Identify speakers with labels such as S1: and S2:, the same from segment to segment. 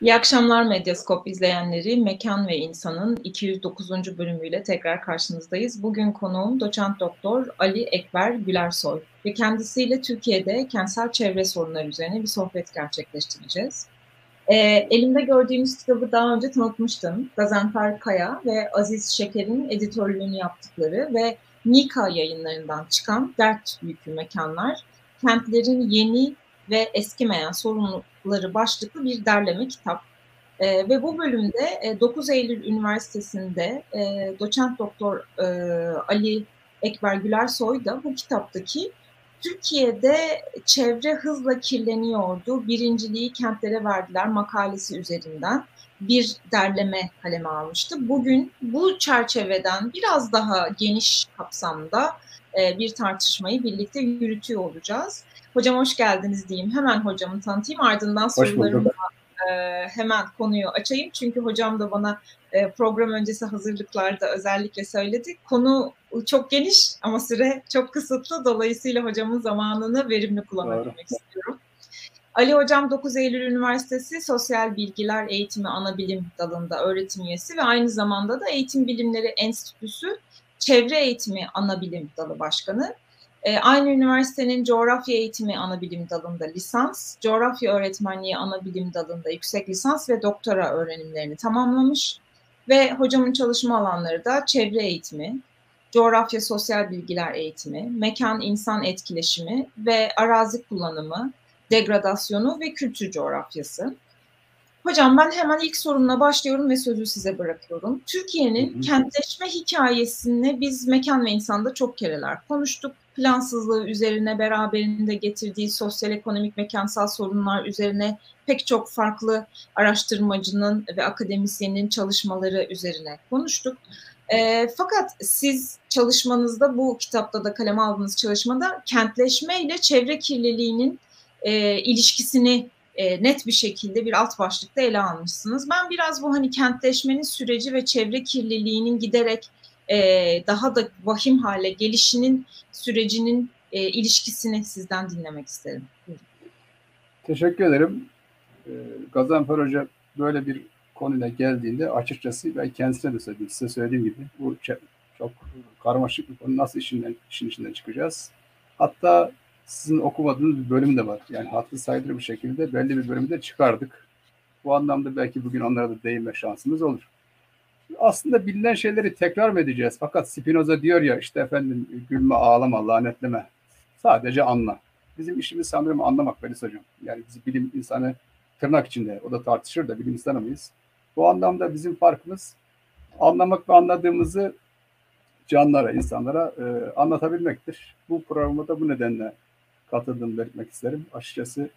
S1: İyi akşamlar Medyaskop izleyenleri. Mekan ve İnsan'ın 209. bölümüyle tekrar karşınızdayız. Bugün konuğum doçent doktor Ali Ekber Gülersoy ve kendisiyle Türkiye'de kentsel çevre sorunları üzerine bir sohbet gerçekleştireceğiz. E, elimde gördüğünüz kitabı daha önce tanıtmıştım. Gazanfer Kaya ve Aziz Şeker'in editörlüğünü yaptıkları ve Nika yayınlarından çıkan Dert Yükü Mekanlar, kentlerin yeni ve eskimeyen sorunları başlıklı bir derleme kitap. E, ve bu bölümde e, 9 Eylül Üniversitesi'nde e, doçent doktor e, Ali Ekber Gülersoy da bu kitaptaki Türkiye'de çevre hızla kirleniyordu. Birinciliği kentlere verdiler makalesi üzerinden bir derleme kaleme almıştı. Bugün bu çerçeveden biraz daha geniş kapsamda e, bir tartışmayı birlikte yürütüyor olacağız. Hocam hoş geldiniz diyeyim. Hemen hocamı tanıtayım. Ardından sorularımla e, hemen konuyu açayım. Çünkü hocam da bana e, program öncesi hazırlıklarda özellikle söyledi. Konu çok geniş ama süre çok kısıtlı. Dolayısıyla hocamın zamanını verimli kullanabilmek istiyorum. Ali Hocam 9 Eylül Üniversitesi Sosyal Bilgiler Eğitimi Anabilim dalında öğretim üyesi ve aynı zamanda da Eğitim Bilimleri Enstitüsü Çevre Eğitimi Anabilim dalı başkanı. E, aynı üniversitenin coğrafya eğitimi ana bilim dalında lisans, coğrafya öğretmenliği ana bilim dalında yüksek lisans ve doktora öğrenimlerini tamamlamış ve hocamın çalışma alanları da çevre eğitimi, coğrafya sosyal bilgiler eğitimi, mekan insan etkileşimi ve arazi kullanımı, degradasyonu ve kültür coğrafyası. Hocam ben hemen ilk sorumla başlıyorum ve sözü size bırakıyorum. Türkiye'nin kentleşme hikayesini biz mekan ve insanda çok kereler konuştuk plansızlığı üzerine beraberinde getirdiği sosyal ekonomik mekansal sorunlar üzerine pek çok farklı araştırmacının ve akademisyenin çalışmaları üzerine konuştuk. E, fakat siz çalışmanızda bu kitapta da kaleme aldığınız çalışmada kentleşme ile çevre kirliliğinin e, ilişkisini e, net bir şekilde bir alt başlıkta ele almışsınız. Ben biraz bu hani kentleşmenin süreci ve çevre kirliliğinin giderek e, daha da vahim hale gelişinin sürecinin e, ilişkisini sizden dinlemek isterim.
S2: Teşekkür ederim. E, Gazanfer Hoca böyle bir konuyla geldiğinde açıkçası ben kendisine de söyledim. Size söylediğim gibi bu çok karmaşık bir konu. Nasıl işinden, işin içinden çıkacağız? Hatta sizin okumadığınız bir bölüm de var. Yani hatlı sayılır bir şekilde belli bir bölümü de çıkardık. Bu anlamda belki bugün onlara da değinme şansımız olur aslında bilinen şeyleri tekrar mı edeceğiz? Fakat Spinoza diyor ya işte efendim gülme, ağlama, lanetleme. Sadece anla. Bizim işimiz sanırım anlamak Belis Hocam. Yani biz bilim insanı tırnak içinde o da tartışır da bilim insanı mıyız? Bu anlamda bizim farkımız anlamak ve anladığımızı canlara, insanlara e, anlatabilmektir. Bu programa da bu nedenle katıldığımı belirtmek isterim. Açıkçası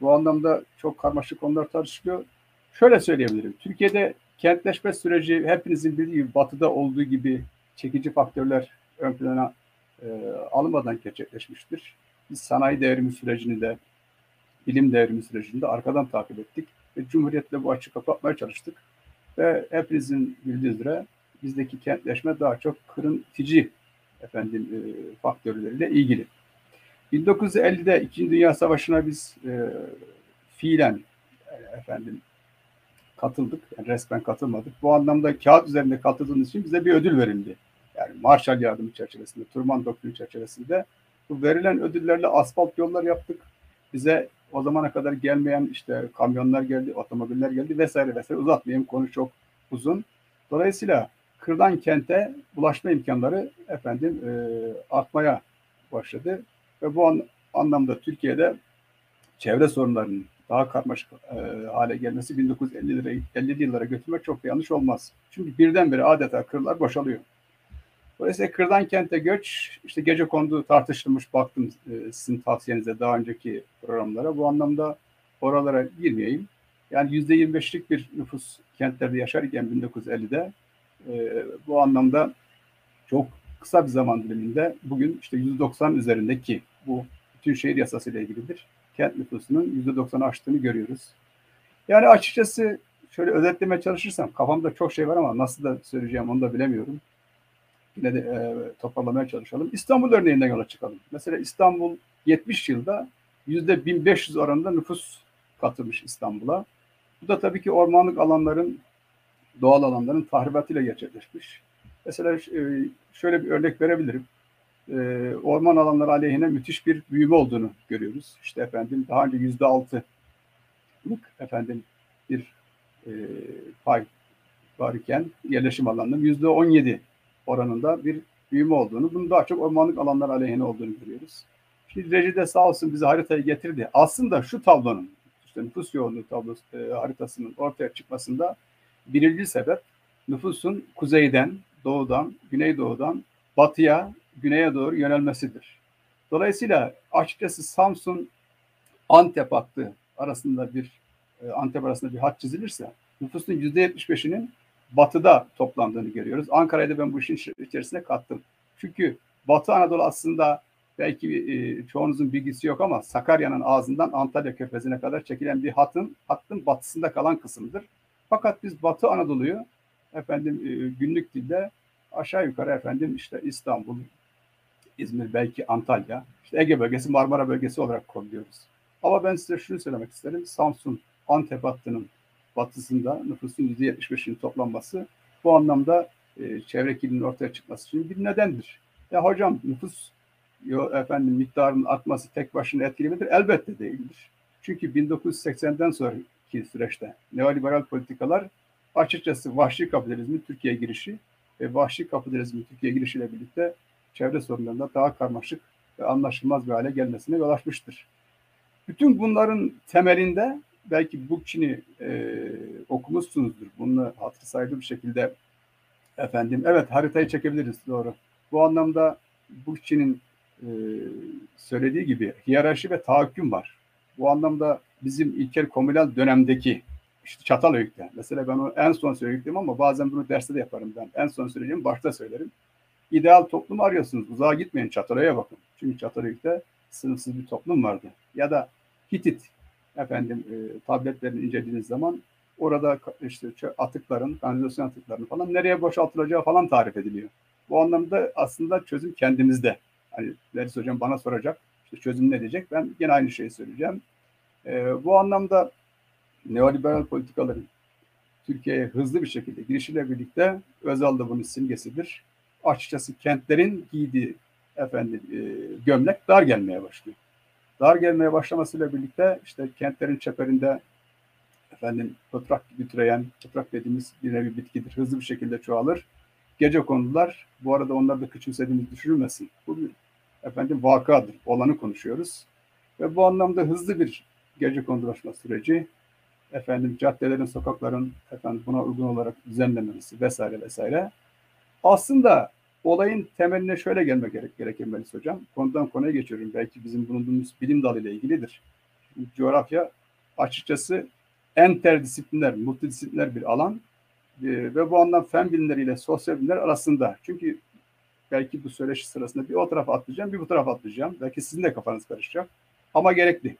S2: bu anlamda çok karmaşık konular tartışılıyor. Şöyle söyleyebilirim. Türkiye'de kentleşme süreci hepinizin bildiği gibi batıda olduğu gibi çekici faktörler ön plana e, alınmadan gerçekleşmiştir. Biz sanayi devrimi sürecini de bilim devrimi sürecini de arkadan takip ettik ve Cumhuriyet'le bu açığı kapatmaya çalıştık. Ve hepinizin bildiği üzere bizdeki kentleşme daha çok kırıntıcı efendim e, faktörleriyle ilgili. 1950'de İkinci Dünya Savaşı'na biz e, fiilen e, efendim katıldık. Yani resmen katılmadık. Bu anlamda kağıt üzerinde katıldığımız için bize bir ödül verildi. Yani Marshall yardımı çerçevesinde, Turman Doktrini çerçevesinde bu verilen ödüllerle asfalt yollar yaptık. Bize o zamana kadar gelmeyen işte kamyonlar geldi, otomobiller geldi vesaire vesaire uzatmayayım konu çok uzun. Dolayısıyla kırdan kente ulaşma imkanları efendim e, artmaya başladı ve bu an, anlamda Türkiye'de çevre sorunlarının daha karmaşık e, hale gelmesi 1950'lere 50 yıllara götürmek çok da yanlış olmaz. Çünkü birdenbire adeta kırlar boşalıyor. Dolayısıyla kırdan kente göç, işte gece kondu tartışılmış baktım e, sizin tavsiyenize daha önceki programlara. Bu anlamda oralara girmeyeyim. Yani %25'lik bir nüfus kentlerde yaşarken 1950'de e, bu anlamda çok kısa bir zaman diliminde bugün işte %90 üzerindeki bu bütün şehir yasası ile ilgilidir kent nüfusunun %90'ı aştığını görüyoruz. Yani açıkçası şöyle özetlemeye çalışırsam kafamda çok şey var ama nasıl da söyleyeceğim onu da bilemiyorum. Yine de e, toparlamaya çalışalım. İstanbul örneğinden yola çıkalım. Mesela İstanbul 70 yılda %1500 oranında nüfus katılmış İstanbul'a. Bu da tabii ki ormanlık alanların, doğal alanların tahribatıyla gerçekleşmiş. Mesela şöyle bir örnek verebilirim. Orman alanları aleyhine müthiş bir büyüme olduğunu görüyoruz. İşte efendim daha önce yüzde altılık efendim bir e, pay var iken yerleşim alanlarının yüzde on yedi oranında bir büyüme olduğunu, bunun daha çok ormanlık alanlar aleyhine olduğunu görüyoruz. Şimdi rejide sağ olsun bize haritayı getirdi. Aslında şu tablonun, işte nüfus yoğunluğu tablosu e, haritasının ortaya çıkmasında birinci sebep nüfusun kuzeyden, doğudan, güneydoğudan batıya, güneye doğru yönelmesidir. Dolayısıyla açıkçası Samsun Antep hattı arasında bir e, Antep arasında bir hat çizilirse nüfusun %75'inin batıda toplandığını görüyoruz. Ankara'yı da ben bu işin içerisine kattım. Çünkü Batı Anadolu aslında belki e, çoğunuzun bilgisi yok ama Sakarya'nın ağzından Antalya Körfezi'ne kadar çekilen bir hatın hattın batısında kalan kısımdır. Fakat biz Batı Anadolu'yu efendim e, günlük dilde aşağı yukarı efendim işte İstanbul, İzmir, belki Antalya, işte Ege bölgesi, Marmara bölgesi olarak kodluyoruz. Ama ben size şunu söylemek isterim. Samsun, Antep hattının batısında nüfusun %75'inin toplanması bu anlamda e, çevre kirliliğinin ortaya çıkması için bir nedendir. Ya hocam nüfus yo, efendim miktarının artması tek başına etkili midir? Elbette değildir. Çünkü 1980'den sonraki süreçte neoliberal politikalar açıkçası vahşi kapitalizmin Türkiye'ye girişi ve vahşi kapitalizmin Türkiye'ye girişiyle birlikte çevre sorunlarında daha karmaşık ve anlaşılmaz bir hale gelmesine yol açmıştır. Bütün bunların temelinde belki Bookchin'i e, okumuşsunuzdur. Bunu hatır sayılı bir şekilde efendim evet haritayı çekebiliriz doğru. Bu anlamda Bookchin'in e, söylediği gibi hiyerarşi ve tahakküm var. Bu anlamda bizim ilkel komünal dönemdeki işte Çatalhöyük'te. Mesela ben onu en son söyleyeyim ama bazen bunu derste de yaparım ben. En son söyleyeceğim başta söylerim. İdeal toplumu arıyorsunuz. Uzağa gitmeyin Çatalhöyük'e bakın. Çünkü Çatalhöyük'te sınıfsız bir toplum vardı. Ya da Hitit efendim e, tabletlerini incelediğiniz zaman orada işte atıkların, kanalizasyon atıklarının falan nereye boşaltılacağı falan tarif ediliyor. Bu anlamda aslında çözüm kendimizde. Hani Deniz Hocam bana soracak, işte çözüm ne diyecek? Ben yine aynı şeyi söyleyeceğim. E, bu anlamda neoliberal politikaların Türkiye'ye hızlı bir şekilde girişiyle birlikte Özal da bunun simgesidir. Açıkçası kentlerin giydiği efendim e, gömlek dar gelmeye başlıyor dar gelmeye başlamasıyla birlikte işte kentlerin çeperinde efendim toprak gibi türeyen, toprak dediğimiz bir nevi bitkidir. Hızlı bir şekilde çoğalır. Gece konular, bu arada onlar da küçümsediğimiz düşürülmesin. Bu bir efendim vakadır. Olanı konuşuyoruz. Ve bu anlamda hızlı bir gece kondulaşma süreci, efendim caddelerin, sokakların efendim buna uygun olarak düzenlenmesi vesaire vesaire. Aslında olayın temeline şöyle gelmek gerek, gerekir Melis Hocam. Konudan konuya geçiyorum. Belki bizim bulunduğumuz bilim dalıyla ilgilidir. Coğrafya açıkçası interdisipliner, multidisipliner bir alan ee, ve bu anlam fen bilimleriyle sosyal bilimler arasında. Çünkü belki bu söyleşi sırasında bir o tarafa atlayacağım, bir bu tarafa atlayacağım. Belki sizin de kafanız karışacak. Ama gerekli.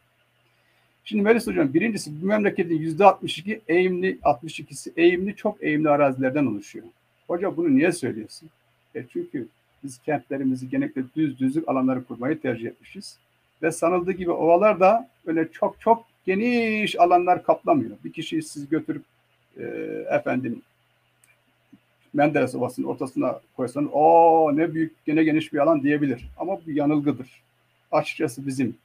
S2: Şimdi Melis Hocam birincisi bu memleketin yüzde 62 eğimli, 62'si eğimli, çok eğimli arazilerden oluşuyor. Hoca bunu niye söylüyorsun? E çünkü biz kentlerimizi genellikle düz düzlük alanları kurmayı tercih etmişiz. Ve sanıldığı gibi ovalar da öyle çok çok geniş alanlar kaplamıyor. Bir kişiyi siz götürüp e, efendim Menderes Ovası'nın ortasına koysanız o ne büyük gene geniş bir alan diyebilir. Ama bu yanılgıdır. Açıkçası bizim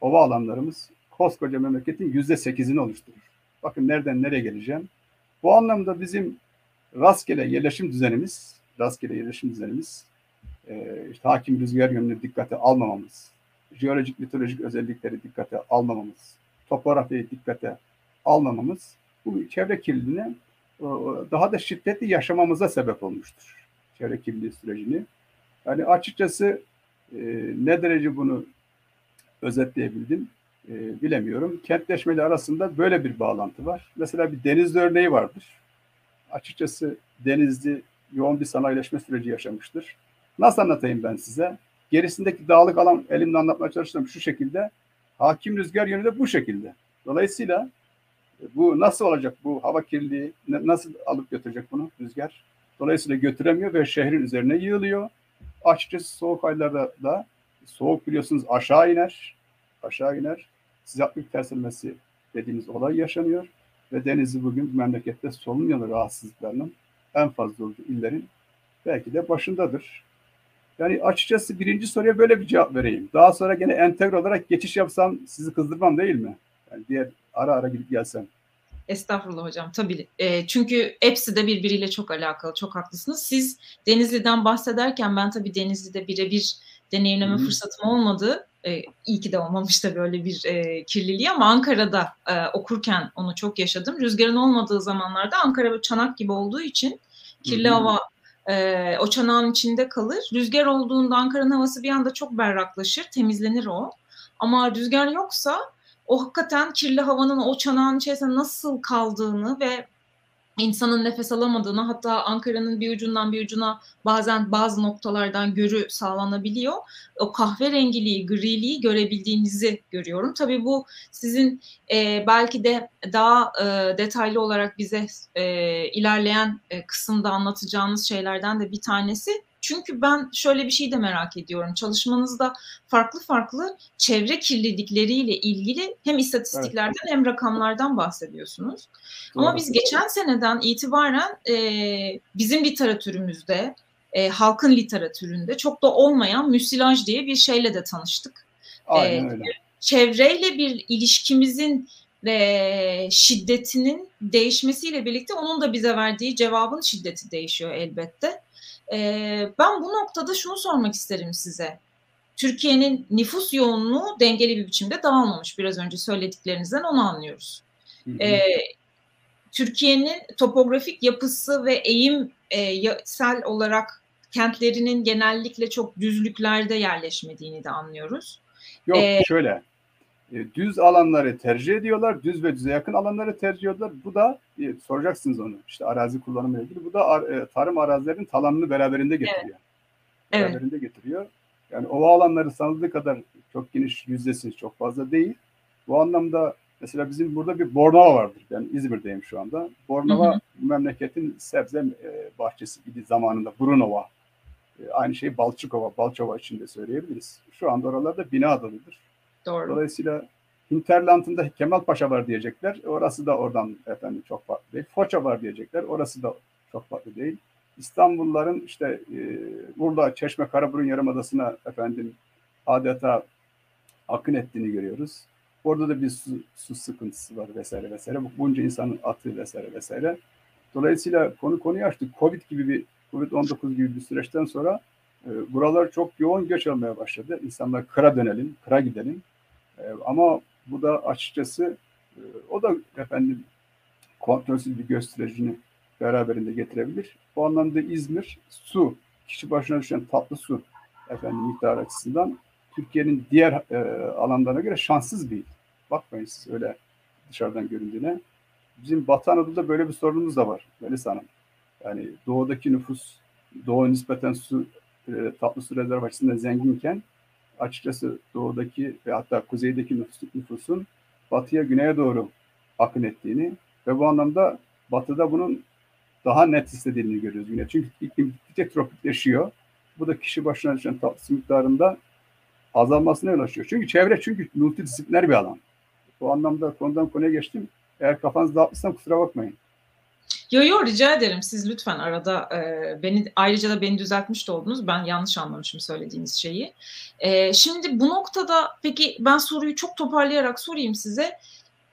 S2: ova alanlarımız koskoca memleketin yüzde sekizini oluşturur. Bakın nereden nereye geleceğim. Bu anlamda bizim rastgele yerleşim düzenimiz rastgele yerleşim düzenimiz, e, işte hakim rüzgar yönünü dikkate almamamız, jeolojik, mitolojik özellikleri dikkate almamamız, topografyayı dikkate almamamız bu çevre kirliliğine e, daha da şiddetli yaşamamıza sebep olmuştur. Çevre kirliliği sürecini. Yani açıkçası e, ne derece bunu özetleyebildim e, bilemiyorum. Kentleşmeleri arasında böyle bir bağlantı var. Mesela bir deniz örneği vardır. Açıkçası Denizli yoğun bir sanayileşme süreci yaşamıştır. Nasıl anlatayım ben size? Gerisindeki dağlık alan elimle anlatmaya çalıştım şu şekilde. Hakim rüzgar yönü de bu şekilde. Dolayısıyla e, bu nasıl olacak? Bu hava kirliliği nasıl alıp götürecek bunu rüzgar? Dolayısıyla götüremiyor ve şehrin üzerine yığılıyor. Açıkçası soğuk aylarda da soğuk biliyorsunuz aşağı iner. Aşağı iner. Sıcaklık tersilmesi dediğimiz olay yaşanıyor. ve Denizli bugün memlekette solunum yolu rahatsızlıklarının en fazla olduğu illerin belki de başındadır. Yani açıkçası birinci soruya böyle bir cevap vereyim. Daha sonra gene entegre olarak geçiş yapsam sizi kızdırmam değil mi? Yani diğer ara ara gidip gelsem.
S1: Estağfurullah hocam tabii. E, çünkü hepsi de birbiriyle çok alakalı. Çok haklısınız. Siz Denizli'den bahsederken ben tabii Denizli'de birebir deneyimleme Hı-hı. fırsatım olmadı. E, iyi ki de olmamış da böyle bir e, kirliliği ama Ankara'da e, okurken onu çok yaşadım. Rüzgarın olmadığı zamanlarda Ankara çanak gibi olduğu için kirli Hı-hı. hava e, o çanağın içinde kalır. Rüzgar olduğunda Ankara'nın havası bir anda çok berraklaşır, temizlenir o. Ama rüzgar yoksa o hakikaten kirli havanın o çanağın içerisinde nasıl kaldığını ve insanın nefes alamadığını hatta Ankara'nın bir ucundan bir ucuna bazen bazı noktalardan görü sağlanabiliyor. O kahverengiliği, griliği görebildiğinizi görüyorum. Tabii bu sizin e, belki de daha e, detaylı olarak bize e, ilerleyen e, kısımda anlatacağınız şeylerden de bir tanesi. Çünkü ben şöyle bir şey de merak ediyorum. Çalışmanızda farklı farklı çevre kirlilikleriyle ilgili hem istatistiklerden evet. hem rakamlardan bahsediyorsunuz. Doğru. Ama biz geçen seneden itibaren e, bizim literatürümüzde, e, halkın literatüründe çok da olmayan müsilaj diye bir şeyle de tanıştık.
S2: Aynen e, öyle.
S1: Çevreyle bir ilişkimizin ve şiddetinin değişmesiyle birlikte onun da bize verdiği cevabın şiddeti değişiyor elbette. Ee, ben bu noktada şunu sormak isterim size. Türkiye'nin nüfus yoğunluğu dengeli bir biçimde dağılmamış. Biraz önce söylediklerinizden onu anlıyoruz. Ee, Türkiye'nin topografik yapısı ve eğimsel e, olarak kentlerinin genellikle çok düzlüklerde yerleşmediğini de anlıyoruz.
S2: Yok ee, şöyle e, düz alanları tercih ediyorlar. Düz ve düze yakın alanları tercih ediyorlar. Bu da e, soracaksınız onu. İşte arazi kullanımı ilgili. Bu da e, tarım arazilerinin talanını beraberinde getiriyor. Evet. Beraberinde evet. getiriyor. Yani ova alanları sanıldığı kadar çok geniş yüzdesi çok fazla değil. Bu anlamda mesela bizim burada bir Bornova vardır. Ben İzmir'deyim şu anda. Bornova hı hı. memleketin sebze e, bahçesi idi zamanında. Brunova. E, aynı şey Balçıkova, Balçova için de söyleyebiliriz. Şu anda oralarda bina adalıdır. Doğru. Dolayısıyla Hinterland'ında Kemal Paşa var diyecekler. Orası da oradan efendim çok farklı değil. Foça var diyecekler. Orası da çok farklı değil. İstanbulluların işte e, burada Çeşme Karaburun Yarımadası'na efendim adeta akın ettiğini görüyoruz. Orada da bir su, su sıkıntısı var vesaire vesaire. Bunca insanın atı vesaire vesaire. Dolayısıyla konu konuyu açtık. Covid gibi bir Covid-19 gibi bir süreçten sonra e, buralar çok yoğun göç almaya başladı. İnsanlar kıra dönelim, kıra gidelim. E, ama bu da açıkçası e, o da efendim kontrolsüz bir göç sürecini beraberinde getirebilir. Bu anlamda İzmir su, kişi başına düşen tatlı su efendim miktar açısından Türkiye'nin diğer e, alanlarına göre şanssız bir Bakmayın siz öyle dışarıdan göründüğüne. Bizim Batı Anadolu'da böyle bir sorunumuz da var Melis Hanım. Yani doğudaki nüfus, doğu nispeten su, e, tatlı su rezerv açısından zenginken açıkçası doğudaki ve hatta kuzeydeki nüfus, nüfusun batıya güneye doğru akın ettiğini ve bu anlamda batıda bunun daha net istediğini görüyoruz yine. Çünkü iklim gittikçe tropikleşiyor. Bu da kişi başına düşen tatlı miktarında azalmasına yol açıyor. Çünkü çevre çünkü multidisipliner bir alan. Bu anlamda konudan konuya geçtim. Eğer kafanızı dağıtmışsam kusura bakmayın.
S1: Yo yo rica ederim siz lütfen arada e, beni ayrıca da beni düzeltmiş de oldunuz. Ben yanlış anlamışım söylediğiniz şeyi. E, şimdi bu noktada peki ben soruyu çok toparlayarak sorayım size.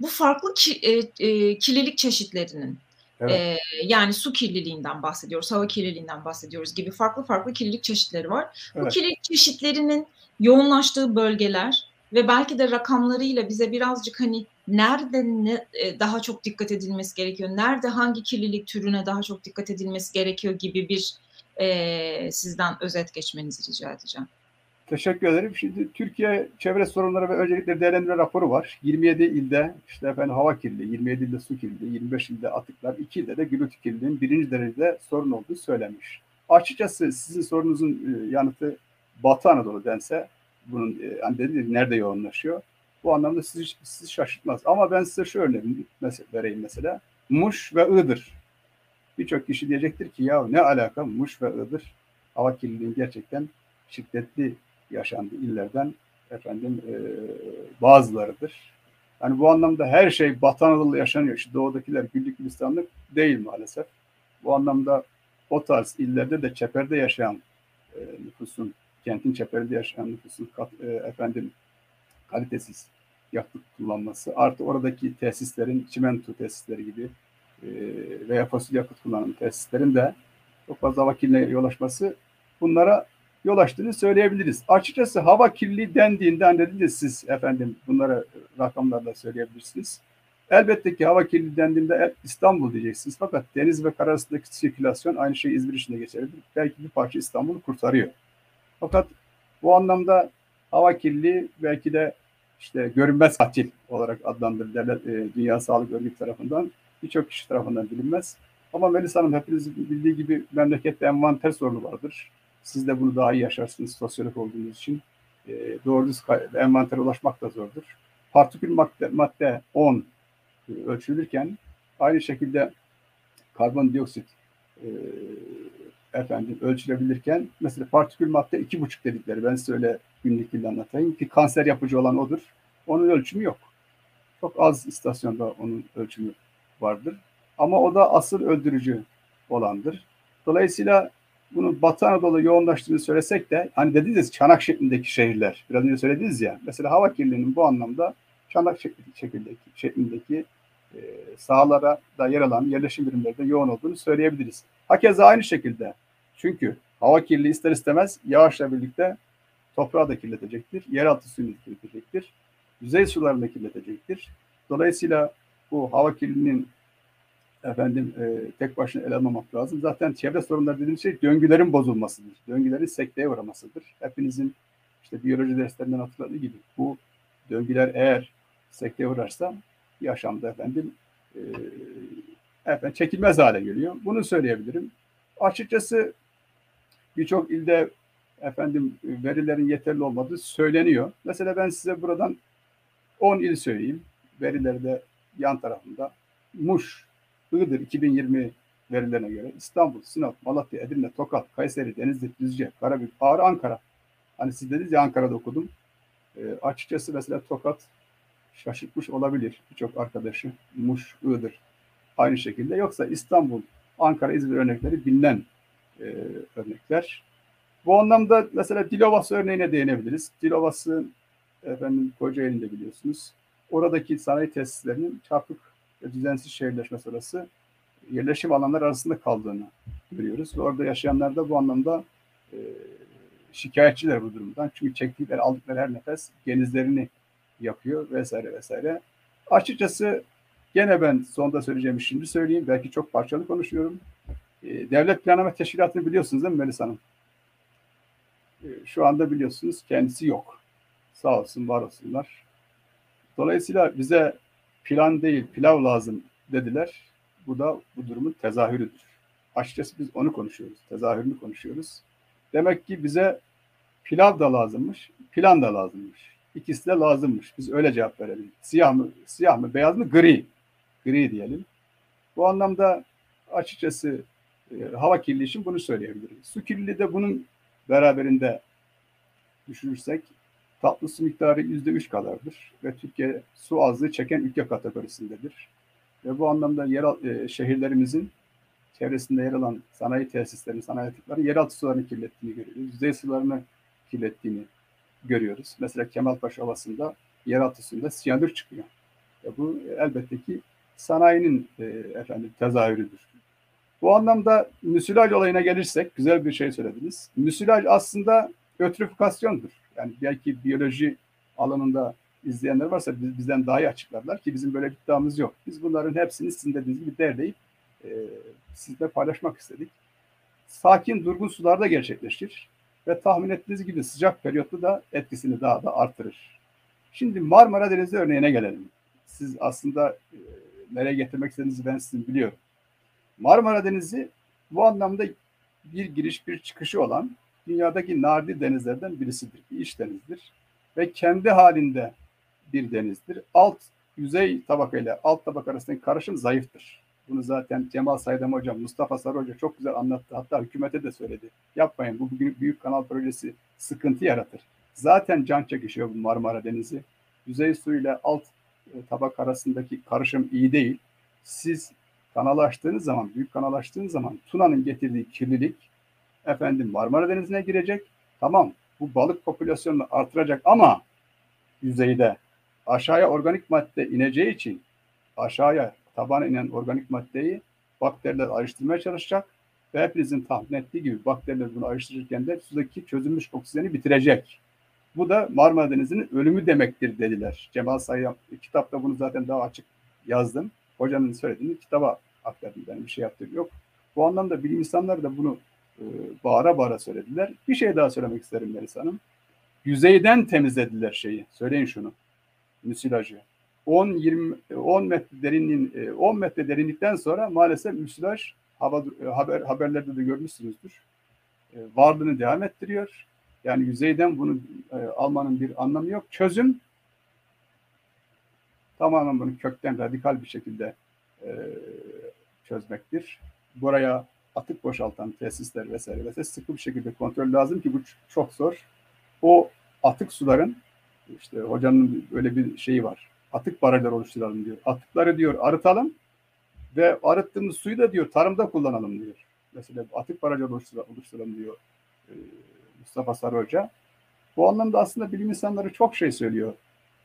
S1: Bu farklı ki, e, e, kirlilik çeşitlerinin Evet. Ee, yani su kirliliğinden bahsediyoruz, hava kirliliğinden bahsediyoruz gibi farklı farklı kirlilik çeşitleri var. Evet. Bu kirlilik çeşitlerinin yoğunlaştığı bölgeler ve belki de rakamlarıyla bize birazcık hani nerede ne, e, daha çok dikkat edilmesi gerekiyor, nerede hangi kirlilik türüne daha çok dikkat edilmesi gerekiyor gibi bir e, sizden özet geçmenizi rica edeceğim.
S2: Teşekkür ederim. Şimdi Türkiye Çevre Sorunları ve Öncelikleri Değerlendirme raporu var. 27 ilde işte efendim hava kirliliği, 27 ilde su kirliliği, 25 ilde atıklar, 2 ilde de gürültü kirliliğinin birinci derecede sorun olduğu söylenmiş. Açıkçası sizin sorunuzun e, yanıtı Batı Anadolu dense bunun yani dedi nerede yoğunlaşıyor? Bu anlamda sizi, sizi şaşırtmaz. Ama ben size şu örneği mesela, vereyim mesela. Muş ve Iğdır. Birçok kişi diyecektir ki ya ne alaka Muş ve Iğdır hava kirliliğinin gerçekten şiddetli yaşandığı illerden efendim e, bazılarıdır. Yani bu anlamda her şey Batı Anadolu'da yaşanıyor. İşte doğudakiler güllük gülistanlık değil maalesef. Bu anlamda o tarz illerde de çeperde yaşayan e, nüfusun, kentin çeperinde yaşayan nüfusun kat, e, efendim kalitesiz yakıt kullanması, artı oradaki tesislerin çimento tesisleri gibi e, veya fosil yakıt kullanan tesislerin de çok fazla hava kirliliğine yol açması bunlara yol açtığını söyleyebiliriz. Açıkçası hava kirliliği dendiğinde hani dediniz siz efendim bunlara rakamlarla söyleyebilirsiniz. Elbette ki hava kirliliği dendiğinde İstanbul diyeceksiniz. Fakat deniz ve kara arasındaki sirkülasyon aynı şey İzmir için de geçerlidir. Belki bir parça İstanbul'u kurtarıyor. Fakat bu anlamda hava kirliliği belki de işte görünmez katil olarak adlandırılır e, Dünya Sağlık Örgütü tarafından. Birçok kişi tarafından bilinmez. Ama Melis Hanım hepinizin bildiği gibi memlekette envanter sorunu vardır. Siz de bunu daha iyi yaşarsınız sosyolog olduğunuz için. E, doğru düz envantere ulaşmak da zordur. Partikül madde, madde 10 e, ölçülürken aynı şekilde karbondioksit e, efendim ölçülebilirken mesela partikül madde iki buçuk dedikleri ben size öyle günlük dilde anlatayım ki kanser yapıcı olan odur. Onun ölçümü yok. Çok az istasyonda onun ölçümü vardır. Ama o da asıl öldürücü olandır. Dolayısıyla bunu Batı Anadolu yoğunlaştığını söylesek de hani dediniz çanak şeklindeki şehirler. Biraz önce söylediniz ya. Mesela hava kirliliğinin bu anlamda çanak şeklindeki, şeklindeki e, sahalara da yer alan yerleşim birimlerinde yoğun olduğunu söyleyebiliriz. Hakeza aynı şekilde. Çünkü hava kirliliği ister istemez yağışla birlikte toprağı da kirletecektir. Yeraltı suyunu kirletecektir. Yüzey sularını kirletecektir. Dolayısıyla bu hava kirliliğinin efendim e, tek başına ele almamak lazım. Zaten çevre sorunları dediğimiz şey döngülerin bozulmasıdır. Döngülerin sekteye uğramasıdır. Hepinizin işte biyoloji derslerinden hatırladığı gibi bu döngüler eğer sekteye uğrarsa yaşamda efendim e, efendim çekilmez hale geliyor. Bunu söyleyebilirim. Açıkçası birçok ilde efendim verilerin yeterli olmadığı söyleniyor. Mesela ben size buradan 10 il söyleyeyim. Verileri de yan tarafında. Muş, Iğdır 2020 verilerine göre İstanbul, Sinop, Malatya, Edirne, Tokat, Kayseri, Denizli, Düzce, Karabük, Ağrı, Ankara. Hani siz dediniz ya Ankara'da okudum. E, açıkçası mesela Tokat şaşırtmış olabilir birçok arkadaşı. Muş, Iğdır aynı şekilde. Yoksa İstanbul, Ankara, İzmir örnekleri bilinen e, örnekler. Bu anlamda mesela Dilovası örneğine değinebiliriz. Dilovası efendim Kocaeli'nde biliyorsunuz. Oradaki sanayi tesislerinin çarpık ve düzensiz şehirleşme sırası yerleşim alanlar arasında kaldığını görüyoruz. Ve orada yaşayanlar da bu anlamda e, şikayetçiler bu durumdan. Çünkü çektikleri, aldıkları her nefes genizlerini yapıyor vesaire vesaire. Açıkçası gene ben sonda söyleyeceğimi şimdi söyleyeyim. Belki çok parçalı konuşuyorum. E, Devlet Planlama Teşkilatı'nı biliyorsunuz değil mi Melis Hanım? E, şu anda biliyorsunuz kendisi yok. Sağ olsun, var olsunlar. Dolayısıyla bize plan değil, pilav lazım dediler. Bu da bu durumun tezahürüdür. Açıkçası biz onu konuşuyoruz, tezahürünü konuşuyoruz. Demek ki bize pilav da lazımmış, plan da lazımmış. İkisi de lazımmış. Biz öyle cevap verelim. Siyah mı, siyah mı, beyaz mı, gri. Gri diyelim. Bu anlamda açıkçası e, hava kirliliği için bunu söyleyebilirim. Su kirliliği de bunun beraberinde düşünürsek tatlı su miktarı yüzde üç kadardır ve Türkiye su azlığı çeken ülke kategorisindedir. Ve bu anlamda yer, e, şehirlerimizin çevresinde yer alan sanayi tesislerinin, sanayi atıklarının yeraltı sularını kirlettiğini görüyoruz. Yüzey sularını kirlettiğini görüyoruz. Mesela Kemalpaşa Ovası'nda yeraltı suyunda siyanür çıkıyor. Ve bu elbette ki sanayinin e, efendim tezahürüdür. Bu anlamda müsilaj olayına gelirsek güzel bir şey söylediniz. Müsilaj aslında ötrifikasyondur. Yani belki biyoloji alanında izleyenler varsa bizden daha iyi açıklarlar ki bizim böyle bir iddiamız yok. Biz bunların hepsini sizin dediğiniz gibi derleyip e, sizle paylaşmak istedik. Sakin, durgun sularda gerçekleşir ve tahmin ettiğiniz gibi sıcak periyotta da etkisini daha da artırır. Şimdi Marmara Denizi örneğine gelelim. Siz aslında e, nereye getirmek istediğinizi ben sizin biliyorum. Marmara Denizi bu anlamda bir giriş bir çıkışı olan dünyadaki nadir denizlerden birisidir. Bir iç denizdir. Ve kendi halinde bir denizdir. Alt yüzey tabaka ile alt tabaka arasındaki karışım zayıftır. Bunu zaten Cemal Saydam Hocam, Mustafa Sarı Hoca çok güzel anlattı. Hatta hükümete de söyledi. Yapmayın bu büyük, büyük kanal projesi sıkıntı yaratır. Zaten can çekişiyor bu Marmara Denizi. Yüzey su ile alt tabak arasındaki karışım iyi değil. Siz kanal açtığınız zaman, büyük kanal açtığınız zaman Tuna'nın getirdiği kirlilik efendim Marmara Denizi'ne girecek. Tamam bu balık popülasyonunu artıracak ama yüzeyde aşağıya organik madde ineceği için aşağıya tabana inen organik maddeyi bakteriler ayrıştırmaya çalışacak ve hepinizin tahmin ettiği gibi bakteriler bunu ayrıştırırken de sudaki çözülmüş oksijeni bitirecek. Bu da Marmara Denizi'nin ölümü demektir dediler. Cemal Sayyam kitapta bunu zaten daha açık yazdım. Hocanın söylediğini kitaba aktardım. Benim bir şey yaptığım yok. Bu anlamda bilim insanları da bunu e, bağıra bağıra söylediler. Bir şey daha söylemek isterim Melis Hanım. Yüzeyden temizlediler şeyi. Söyleyin şunu. Müsilajı. 10 20 10 metre derinliğin 10 e, metre derinlikten sonra maalesef müsilaj hava, e, haber haberlerde de görmüşsünüzdür. E, varlığını devam ettiriyor. Yani yüzeyden bunu almanın bir anlamı yok. Çözüm tamamen bunu kökten radikal bir şekilde çözmektir. Buraya atık boşaltan tesisler vesaire vesaire sıkı bir şekilde kontrol lazım ki bu çok zor. O atık suların işte hocanın böyle bir şeyi var. Atık barajlar oluşturalım diyor. Atıkları diyor arıtalım ve arıttığımız suyu da diyor tarımda kullanalım diyor. Mesela atık barajlar oluşturalım diyor e, Mustafa Sarı Hoca. Bu anlamda aslında bilim insanları çok şey söylüyor.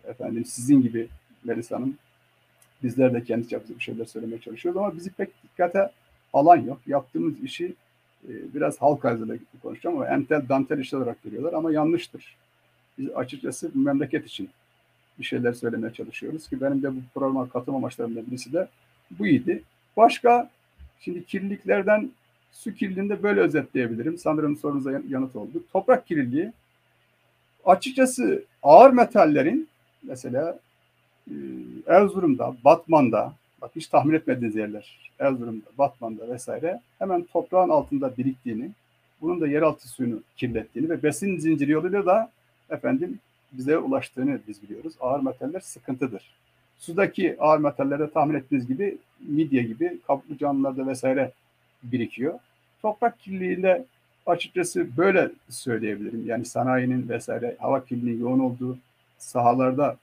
S2: Efendim sizin gibi Melis Hanım. Bizler de kendi çapımızda bir şeyler söylemeye çalışıyoruz ama bizi pek dikkate alan yok. Yaptığımız işi e, biraz halk ağzıyla konuşacağım ama entel dantel iş olarak görüyorlar ama yanlıştır. Biz açıkçası memleket için bir şeyler söylemeye çalışıyoruz ki benim de bu programa katılma amaçlarımdan birisi de bu idi. Başka şimdi kirliliklerden su kirliliğinde böyle özetleyebilirim. Sanırım sorunuza yanıt oldu. Toprak kirliliği açıkçası ağır metallerin mesela e, Erzurum'da, Batman'da, bak hiç tahmin etmediğiniz yerler, Erzurum'da, Batman'da vesaire hemen toprağın altında biriktiğini, bunun da yeraltı suyunu kirlettiğini ve besin zinciri yoluyla da efendim bize ulaştığını biz biliyoruz. Ağır metaller sıkıntıdır. Sudaki ağır metallerde tahmin ettiğiniz gibi midye gibi kabuklu canlılarda vesaire birikiyor. Toprak kirliliğinde açıkçası böyle söyleyebilirim. Yani sanayinin vesaire hava kirliliği yoğun olduğu sahalarda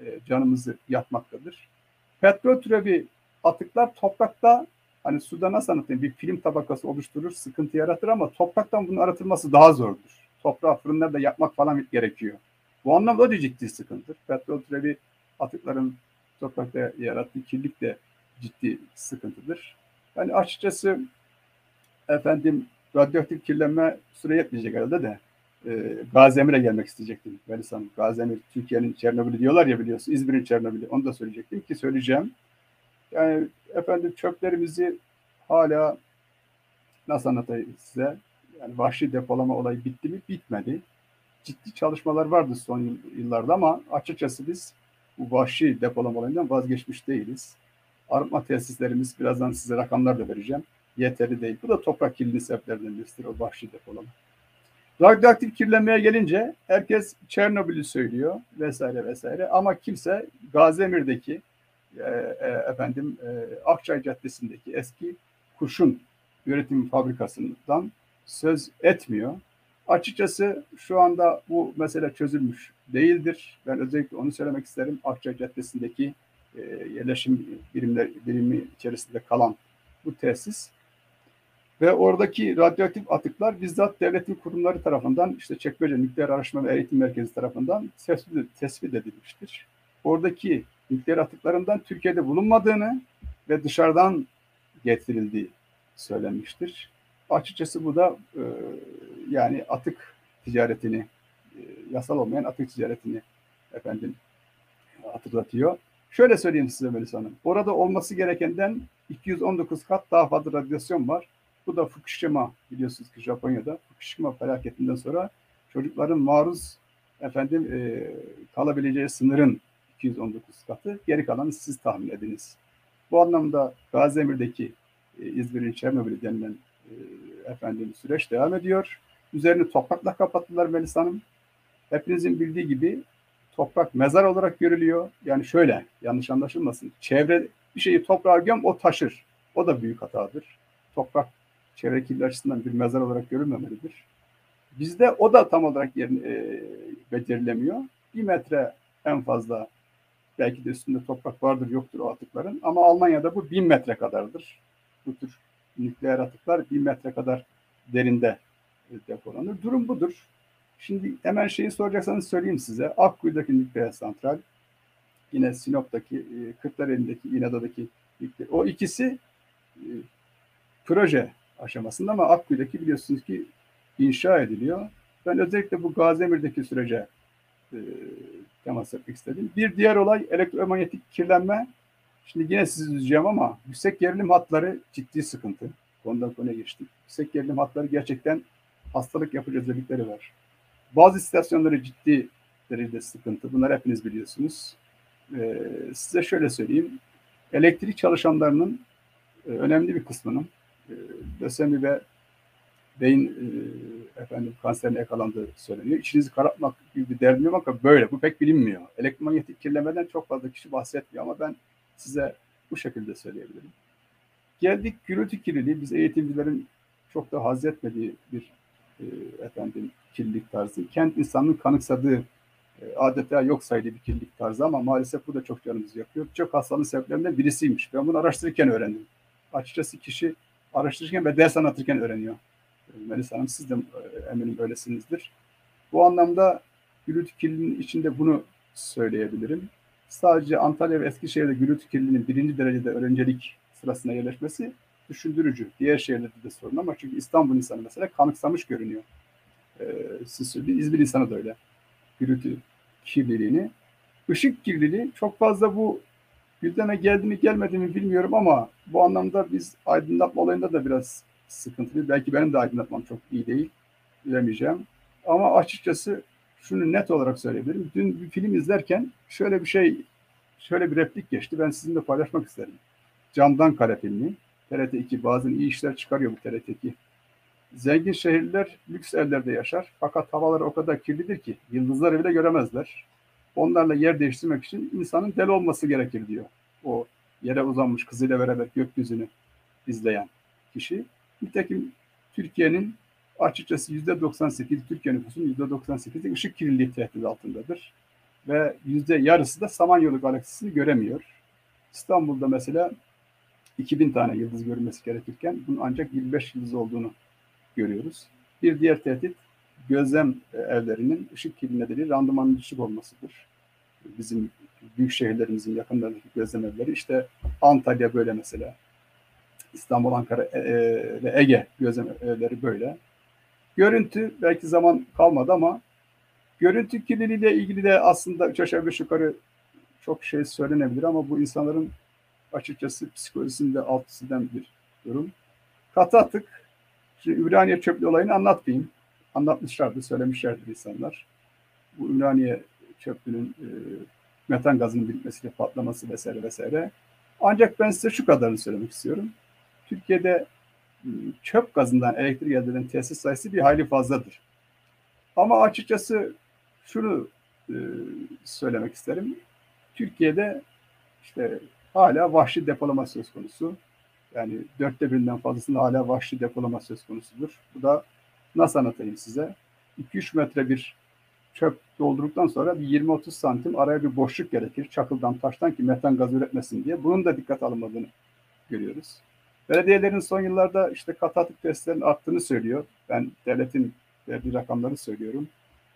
S2: e, canımızı yakmaktadır. Petrol türevi atıklar toprakta hani suda nasıl anlatayım bir film tabakası oluşturur, sıkıntı yaratır ama topraktan bunun aratılması daha zordur. Toprağı fırınlarda yakmak falan gerekiyor. Bu anlamda da ciddi sıkıntıdır. Petrol türevi atıkların toprakta yarattığı kirlilik de ciddi sıkıntıdır. Yani açıkçası efendim radyoaktif kirlenme süre yetmeyecek herhalde de e, Gazemir'e gelmek isteyecektim. Melis Hanım. Gazemir Türkiye'nin Çernobil'i diyorlar ya biliyorsun. İzmir'in Çernobil'i. Onu da söyleyecektim ki söyleyeceğim. Yani efendim çöplerimizi hala nasıl anlatayım size? Yani vahşi depolama olayı bitti mi? Bitmedi. Ciddi çalışmalar vardı son yıllarda ama açıkçası biz bu vahşi depolama olayından vazgeçmiş değiliz. Arıtma tesislerimiz birazdan size rakamlar da vereceğim. Yeterli değil. Bu da toprak kirliliği sebeplerinden birisidir o vahşi depolama. Radyoaktif kirlenmeye gelince herkes Çernobil'i söylüyor vesaire vesaire ama kimse Gazemir'deki e, e, efendim e, Akçay Caddesi'ndeki eski kurşun üretim fabrikasından söz etmiyor. Açıkçası şu anda bu mesele çözülmüş değildir. Ben özellikle onu söylemek isterim. Akçay Caddesi'ndeki e, yerleşim birimler, birimi içerisinde kalan bu tesis ve oradaki radyoaktif atıklar bizzat devletin kurumları tarafından işte Çekmece Nükleer Araştırma ve Eğitim Merkezi tarafından tespit edilmiştir. Oradaki nükleer atıklarından Türkiye'de bulunmadığını ve dışarıdan getirildiği söylenmiştir. Açıkçası bu da e, yani atık ticaretini, e, yasal olmayan atık ticaretini efendim hatırlatıyor. Şöyle söyleyeyim size Melisa Hanım. Orada olması gerekenden 219 kat daha fazla radyasyon var. Bu da Fukushima biliyorsunuz ki Japonya'da Fukushima felaketinden sonra çocukların maruz efendim e, kalabileceği sınırın 219 katı. Geri kalanı siz tahmin ediniz. Bu anlamda Gaziemir'deki e, İzmir'in Çernobil denilen efendim süreç devam ediyor. Üzerini toprakla kapattılar Melis Hanım. Hepinizin bildiği gibi toprak mezar olarak görülüyor. Yani şöyle yanlış anlaşılmasın. Çevre bir şeyi toprağa göm o taşır. O da büyük hatadır. Toprak çevre kirliliği açısından bir mezar olarak görülmemelidir. Bizde o da tam olarak yerini, e, becerilemiyor. Bir metre en fazla Belki de üstünde toprak vardır yoktur o atıkların. Ama Almanya'da bu bin metre kadardır. Bu tür nükleer atıklar bin metre kadar derinde depolanır. Durum budur. Şimdi hemen şeyi soracaksanız söyleyeyim size. Akkuyu'daki nükleer santral, yine Sinop'taki, e, Kırklareli'ndeki, İnada'daki nükleer. O ikisi e, proje aşamasında ama Akkuyu'daki biliyorsunuz ki inşa ediliyor. Ben özellikle bu Gaziemir'deki sürece e, temas etmek istedim. Bir diğer olay elektromanyetik kirlenme. Şimdi yine sizi üzeceğim ama yüksek gerilim hatları ciddi sıkıntı. Konudan konuya geçtik. Yüksek gerilim hatları gerçekten hastalık yapıcı özellikleri var. Bazı istasyonları ciddi derecede sıkıntı. Bunları hepiniz biliyorsunuz. Ee, size şöyle söyleyeyim. Elektrik çalışanlarının e, önemli bir kısmının e, lösemi ve beyin e, efendim kanserine yakalandığı söyleniyor. İçinizi karartmak gibi bir derdim yok ama böyle. Bu pek bilinmiyor. Elektromanyetik kirlemeden çok fazla kişi bahsetmiyor ama ben size bu şekilde söyleyebilirim. Geldik gürültü kirliliği. Biz eğitimcilerin çok da haz etmediği bir e, efendim kirlilik tarzı. Kent insanının kanıksadığı e, adeta yok saydığı bir kirlilik tarzı ama maalesef bu da çok canımızı yakıyor. Çok hastalığı sebeplerinden birisiymiş. Ben bunu araştırırken öğrendim. Açıkçası kişi araştırırken ve ders anlatırken öğreniyor. Melisa Hanım siz de e, eminim öylesinizdir. Bu anlamda gürültü kirliliğinin içinde bunu söyleyebilirim. Sadece Antalya ve Eskişehir'de gürültü kirliliğinin birinci derecede öğrencilik sırasına yerleşmesi düşündürücü. Diğer şehirlerde de sorun ama çünkü İstanbul insanı mesela kanıksamış görünüyor. Ee, siz söyleyin, İzmir insanı da öyle. Gürültü kirliliğini. Işık kirliliği çok fazla bu gündeme geldi mi gelmedi mi bilmiyorum ama bu anlamda biz aydınlatma olayında da biraz sıkıntılı. Belki benim de aydınlatmam çok iyi değil. Bilemeyeceğim. Ama açıkçası şunu net olarak söyleyebilirim. Dün bir film izlerken şöyle bir şey, şöyle bir replik geçti. Ben sizinle paylaşmak isterim. Camdan Kare filmi. TRT 2 bazen iyi işler çıkarıyor bu TRT 2. Zengin şehirler lüks evlerde yaşar. Fakat havalar o kadar kirlidir ki yıldızları bile göremezler. Onlarla yer değiştirmek için insanın deli olması gerekir diyor. O yere uzanmış kızıyla beraber gökyüzünü izleyen kişi. Nitekim Türkiye'nin açıkçası yüzde 98, Türkiye nüfusunun yüzde 98'i ışık kirliliği tehdit altındadır. Ve yüzde yarısı da Samanyolu galaksisini göremiyor. İstanbul'da mesela 2000 tane yıldız görülmesi gerekirken bunun ancak 25 yıldız olduğunu görüyoruz. Bir diğer tehdit gözlem evlerinin ışık kirliliği nedeniyle randımanın düşük olmasıdır. Bizim büyük şehirlerimizin yakınlarındaki gözlem evleri işte Antalya böyle mesela. İstanbul, Ankara e, e, ve Ege gözlem evleri böyle. Görüntü belki zaman kalmadı ama görüntü kirliliğiyle ilgili de aslında üç aşağı beş yukarı çok şey söylenebilir ama bu insanların açıkçası psikolojisinde alt üstüden bir durum. Katı atık, şimdi Ümraniye çöplüğü olayını anlatmayayım. Anlatmışlardı, söylemişlerdi insanlar. Bu Ümraniye çöplüğünün e, metan gazının birikmesiyle patlaması vesaire vesaire. Ancak ben size şu kadarını söylemek istiyorum. Türkiye'de çöp gazından elektrik elde eden tesis sayısı bir hayli fazladır. Ama açıkçası şunu e, söylemek isterim. Türkiye'de işte hala vahşi depolama söz konusu. Yani dörtte birinden fazlasında hala vahşi depolama söz konusudur. Bu da nasıl anlatayım size? 2-3 metre bir çöp doldurduktan sonra bir 20-30 santim araya bir boşluk gerekir. Çakıldan, taştan ki metan gaz üretmesin diye. Bunun da dikkat alınmadığını görüyoruz. Belediyelerin son yıllarda işte kat atık testlerin arttığını söylüyor. Ben devletin verdiği rakamları söylüyorum.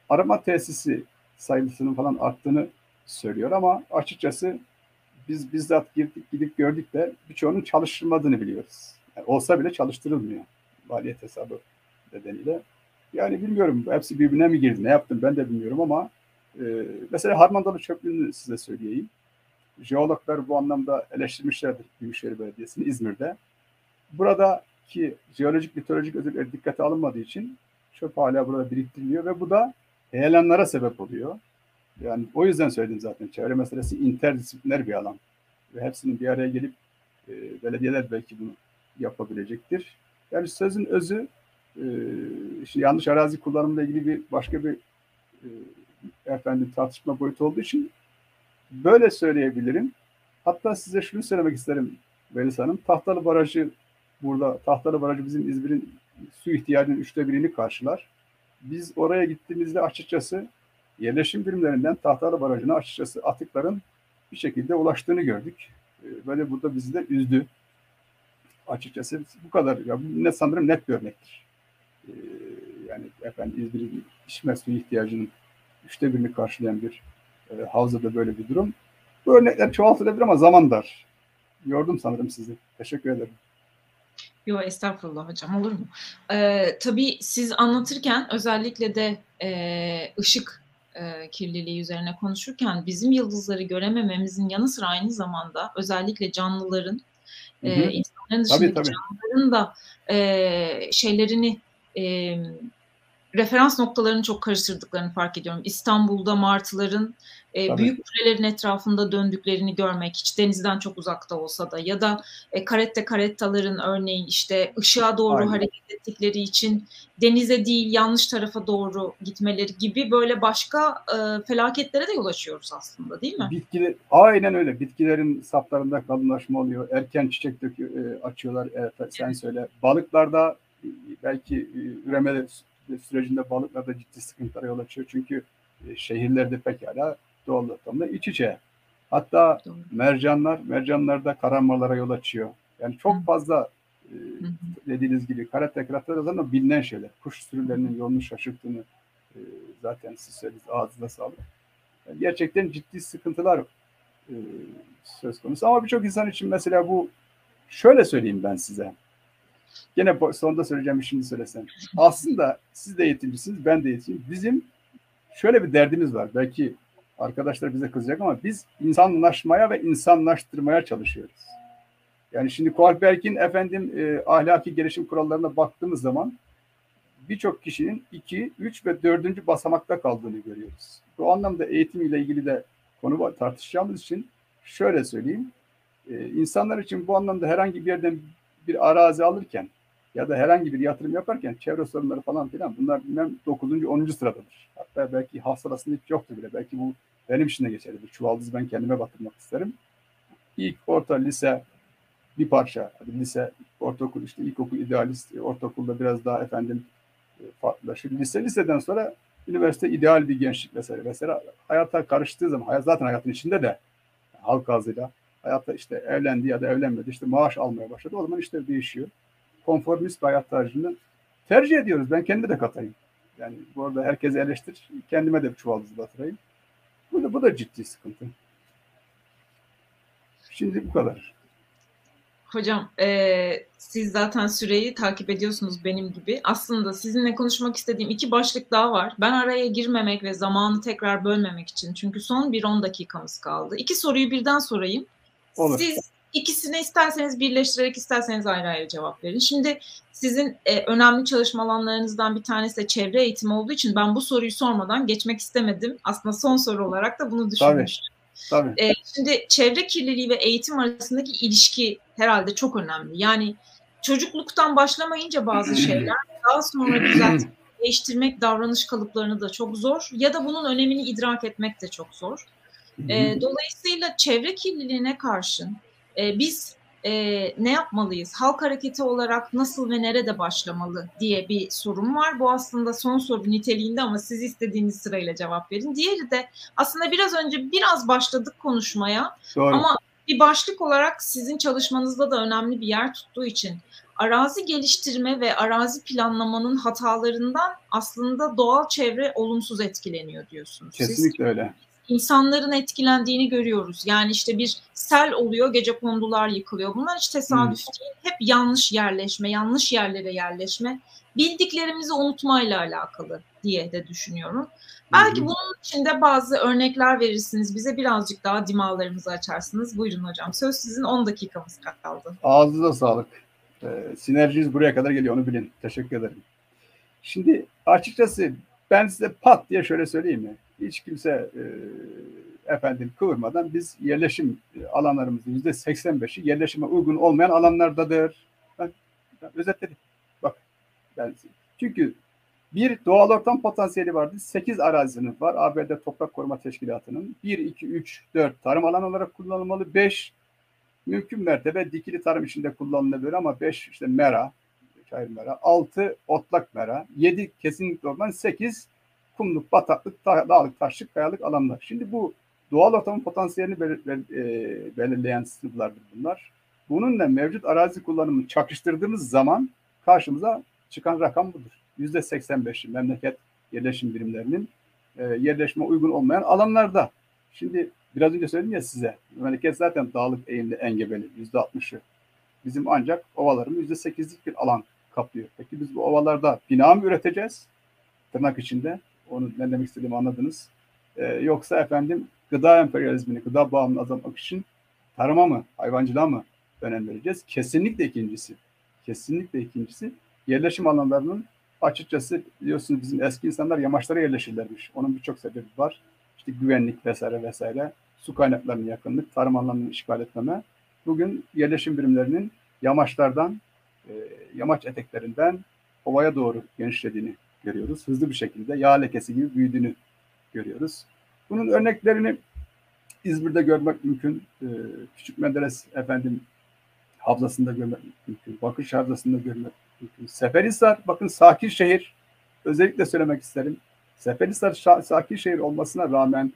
S2: Arama tesisi sayısının falan arttığını söylüyor ama açıkçası biz bizzat girdik gidip gördük de birçoğunun çalıştırmadığını biliyoruz. Yani olsa bile çalıştırılmıyor maliyet hesabı nedeniyle. Yani bilmiyorum hepsi birbirine mi girdi ne yaptım ben de bilmiyorum ama e, mesela Harmandalı çöplüğünü size söyleyeyim. Jeologlar bu anlamda eleştirmişlerdir Büyükşehir Belediyesi'ni İzmir'de. Buradaki jeolojik, mitolojik özellikler dikkate alınmadığı için çöp hala burada biriktiriliyor ve bu da heyelanlara sebep oluyor. Yani o yüzden söyledim zaten çevre meselesi interdisipliner bir alan. Ve hepsinin bir araya gelip e, belediyeler belki bunu yapabilecektir. Yani sözün özü e, işte yanlış arazi kullanımıyla ilgili bir başka bir e, efendim tartışma boyutu olduğu için böyle söyleyebilirim. Hatta size şunu söylemek isterim Velis Hanım. Tahtalı Barajı burada Tahtalı Barajı bizim İzmir'in su ihtiyacının üçte birini karşılar. Biz oraya gittiğimizde açıkçası yerleşim birimlerinden Tahtalı Barajı'na açıkçası atıkların bir şekilde ulaştığını gördük. E, böyle burada bizi de üzdü. Açıkçası bu kadar. Ya ne sanırım net bir örnektir. E, yani efendim İzmir'in içme suyu ihtiyacının üçte birini karşılayan bir e, havzada böyle bir durum. Bu örnekler çoğaltılabilir ama zaman dar. Yordum sanırım sizi. Teşekkür ederim.
S1: Yok estağfurullah hocam olur mu? Ee, tabii siz anlatırken özellikle de e, ışık e, kirliliği üzerine konuşurken bizim yıldızları göremememizin yanı sıra aynı zamanda özellikle canlıların e, hı insanların dışındaki tabii, tabii. canlıların da e, şeylerini e, referans noktalarını çok karıştırdıklarını fark ediyorum. İstanbul'da martıların e, büyük kürelerin etrafında döndüklerini görmek hiç denizden çok uzakta olsa da ya da e, karette karettaların örneğin işte ışığa doğru Aynen. hareket ettikleri için denize değil yanlış tarafa doğru gitmeleri gibi böyle başka e, felaketlere de yol açıyoruz aslında değil mi?
S2: Bitkiler, aynen öyle. Bitkilerin saplarında kalınlaşma oluyor. Erken çiçek dökü, e, açıyorlar. Evet, sen söyle. Balıklarda e, belki e, üreme sürecinde balıklarda ciddi sıkıntılara yol açıyor. Çünkü e, şehirlerde pekala doğal ortamda iç içe. Hatta Doğru. mercanlar, mercanlarda kararmalara yol açıyor. Yani çok Hı. fazla e, dediğiniz gibi kara tekratlar ama bilinen şeyler. Kuş sürülerinin yolunu şaşırttığını e, zaten siz söylediniz ağzına sağlık. Yani gerçekten ciddi sıkıntılar e, söz konusu. Ama birçok insan için mesela bu şöyle söyleyeyim ben size. Gene sonunda söyleyeceğim şimdi söylesem. Aslında siz de eğitimcisiniz, ben de eğitimciyim. Bizim şöyle bir derdimiz var. Belki arkadaşlar bize kızacak ama biz insanlaşmaya ve insanlaştırmaya çalışıyoruz. Yani şimdi Kohlberg'in efendim e, ahlaki gelişim kurallarına baktığımız zaman birçok kişinin iki, üç ve dördüncü basamakta kaldığını görüyoruz. Bu anlamda eğitim ile ilgili de konu var, tartışacağımız için şöyle söyleyeyim. E, insanlar için bu anlamda herhangi bir yerden bir arazi alırken ya da herhangi bir yatırım yaparken çevre sorunları falan filan bunlar bilmem 9. 10. sıradadır. Hatta belki halk sırasında hiç yoktu bile. Belki bu benim için de geçerlidir. Çuvaldızı ben kendime batırmak isterim. İlk orta, lise bir parça. Hadi lise, ortaokul işte ilkokul idealist, ortaokulda biraz daha efendim e, farklılaşır. Lise, liseden sonra üniversite ideal bir gençlik vesaire vesaire. Hayata karıştığı zaman, hayat zaten hayatın içinde de halk ağzıyla hayatta işte evlendi ya da evlenmedi işte maaş almaya başladı. O zaman işler değişiyor. Konformist bir hayat tarzını tercih ediyoruz. Ben kendi de katayım. Yani bu arada herkes eleştir. Kendime de bir çuvaldız batırayım. Bu da, bu da ciddi sıkıntı. Şimdi bu kadar.
S1: Hocam e, siz zaten süreyi takip ediyorsunuz benim gibi. Aslında sizinle konuşmak istediğim iki başlık daha var. Ben araya girmemek ve zamanı tekrar bölmemek için. Çünkü son bir 10 dakikamız kaldı. İki soruyu birden sorayım. Olur. Siz ikisini isterseniz birleştirerek isterseniz ayrı ayrı cevap verin. Şimdi sizin e, önemli çalışma alanlarınızdan bir tanesi de çevre eğitimi olduğu için ben bu soruyu sormadan geçmek istemedim. Aslında son soru olarak da bunu düşünmüştüm. Tabii. Tabii. E, şimdi çevre kirliliği ve eğitim arasındaki ilişki herhalde çok önemli. Yani çocukluktan başlamayınca bazı şeyler daha sonra düzeltmek, değiştirmek davranış kalıplarını da çok zor ya da bunun önemini idrak etmek de çok zor. E, dolayısıyla çevre kirliliğine karşın e, biz e, ne yapmalıyız? Halk hareketi olarak nasıl ve nerede başlamalı diye bir sorum var. Bu aslında son soru niteliğinde ama siz istediğiniz sırayla cevap verin. Diğeri de aslında biraz önce biraz başladık konuşmaya Doğru. ama bir başlık olarak sizin çalışmanızda da önemli bir yer tuttuğu için arazi geliştirme ve arazi planlamanın hatalarından aslında doğal çevre olumsuz etkileniyor diyorsunuz.
S2: Kesinlikle Siz, öyle
S1: insanların etkilendiğini görüyoruz. Yani işte bir sel oluyor, gece kondular yıkılıyor. Bunlar hiç tesadüf hmm. değil. Hep yanlış yerleşme, yanlış yerlere yerleşme, bildiklerimizi unutmayla alakalı diye de düşünüyorum. Belki hmm. bunun içinde bazı örnekler verirsiniz. Bize birazcık daha dimalarımızı açarsınız. Buyurun hocam. Söz sizin 10 dakikamız kaldı.
S2: Ağzınıza sağlık. Ee, sinerjiniz buraya kadar geliyor onu bilin. Teşekkür ederim. Şimdi açıkçası ben size pat diye şöyle söyleyeyim mi? Hiç kimse e, efendim kıvırmadan biz yerleşim alanlarımızın yüzde 85'i yerleşime uygun olmayan alanlardadır. Ben, ben özetledim. Bak ben çünkü bir doğal ortam potansiyeli vardı. 8 arazinin var. ABD Toprak Koruma Teşkilatı'nın 1, 2, 3, 4 tarım alanı olarak kullanılmalı. 5 mümkün mertebe dikili tarım içinde kullanılabilir ama 5 işte mera, çayır mera, 6 otlak mera, 7 kesinlikle orman, 8 kumluk, bataklık, dağlık, taşlık, kayalık alanlar. Şimdi bu doğal ortamın potansiyelini belir, e, belirleyen sınıflardır bunlar. Bununla mevcut arazi kullanımını çakıştırdığımız zaman karşımıza çıkan rakam budur. Yüzde 85'i memleket yerleşim birimlerinin e, yerleşme uygun olmayan alanlarda. Şimdi biraz önce söyledim ya size, memleket zaten dağlık eğimli engebeli, yüzde 60'ı. Bizim ancak ovalarımız yüzde 8'lik bir alan kaplıyor. Peki biz bu ovalarda bina mı üreteceğiz? Tırnak içinde. Onu ne demek istediğimi anladınız. Ee, yoksa efendim gıda emperyalizmini, gıda bağımlılığı azaltmak için tarıma mı, hayvancılığa mı önem vereceğiz? Kesinlikle ikincisi. Kesinlikle ikincisi yerleşim alanlarının açıkçası biliyorsunuz bizim eski insanlar yamaçlara yerleşirlermiş. Onun birçok sebebi var. İşte güvenlik vesaire vesaire, su kaynaklarının yakınlık, tarım alanını işgal etmeme. Bugün yerleşim birimlerinin yamaçlardan, e, yamaç eteklerinden ovaya doğru genişlediğini görüyoruz. Hızlı bir şekilde yağ lekesi gibi büyüdüğünü görüyoruz. Bunun örneklerini İzmir'de görmek mümkün. E, Küçük Menderes efendim havzasında görmek mümkün. Bakış havzasında görmek mümkün. Seferisar, bakın sakin şehir. Özellikle söylemek isterim. Seferisar sakin şehir olmasına rağmen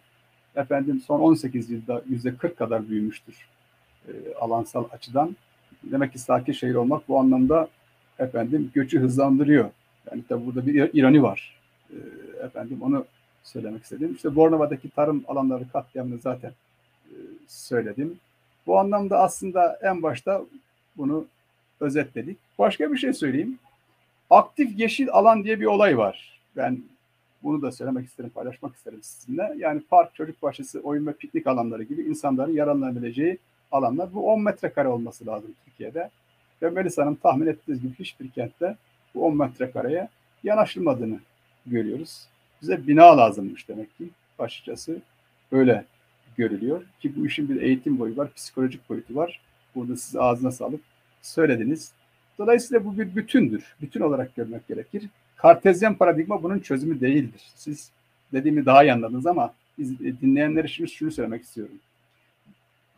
S2: efendim son 18 yılda yüzde 40 kadar büyümüştür e, alansal açıdan. Demek ki sakin şehir olmak bu anlamda efendim göçü hızlandırıyor. Yani tabi burada bir ironi var. E, efendim onu söylemek istedim. İşte Bornova'daki tarım alanları katliamını zaten e, söyledim. Bu anlamda aslında en başta bunu özetledik. Başka bir şey söyleyeyim. Aktif yeşil alan diye bir olay var. Ben bunu da söylemek isterim, paylaşmak isterim sizinle. Yani park, çocuk bahçesi, oyun ve piknik alanları gibi insanların yararlanabileceği alanlar. Bu 10 metrekare olması lazım Türkiye'de. Ve Melis Hanım tahmin ettiğiniz gibi hiçbir kentte bu 10 metrekareye yanaşılmadığını görüyoruz. Bize bina lazımmış demek ki açıkçası öyle görülüyor. Ki bu işin bir eğitim boyu var, psikolojik boyutu var. Burada siz ağzına sağlık söylediniz. Dolayısıyla bu bir bütündür. Bütün olarak görmek gerekir. Kartezyen paradigma bunun çözümü değildir. Siz dediğimi daha iyi anladınız ama biz dinleyenlere şunu, şunu söylemek istiyorum.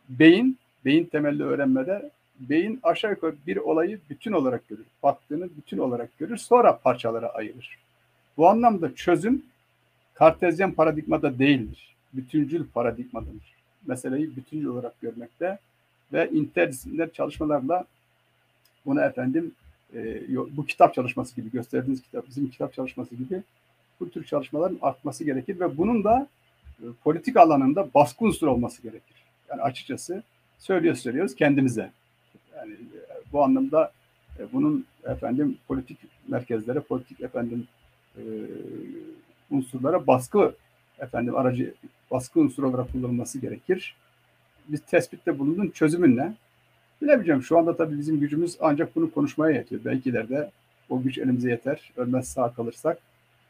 S2: Beyin, beyin temelli öğrenmede beyin aşağı yukarı bir olayı bütün olarak görür. Baktığını bütün olarak görür, sonra parçalara ayırır. Bu anlamda çözüm kartezyen paradigmada değildir. Bütüncül paradigmadır. Meseleyi bütüncül olarak görmekte ve interdisipliner çalışmalarla bunu efendim e, bu kitap çalışması gibi gösterdiğiniz kitap, bizim kitap çalışması gibi bu tür çalışmaların artması gerekir ve bunun da e, politik alanında baskı unsuru olması gerekir. Yani açıkçası söylüyoruz söylüyoruz kendimize. Yani e, bu anlamda e, bunun efendim politik merkezlere, politik efendim e, unsurlara baskı efendim aracı baskı unsuru olarak kullanılması gerekir. Biz tespitte bulundun çözümün ne? Bilemeyeceğim. Şu anda tabii bizim gücümüz ancak bunu konuşmaya yetiyor. Belki ileride o güç elimize yeter. Ölmez sağ kalırsak.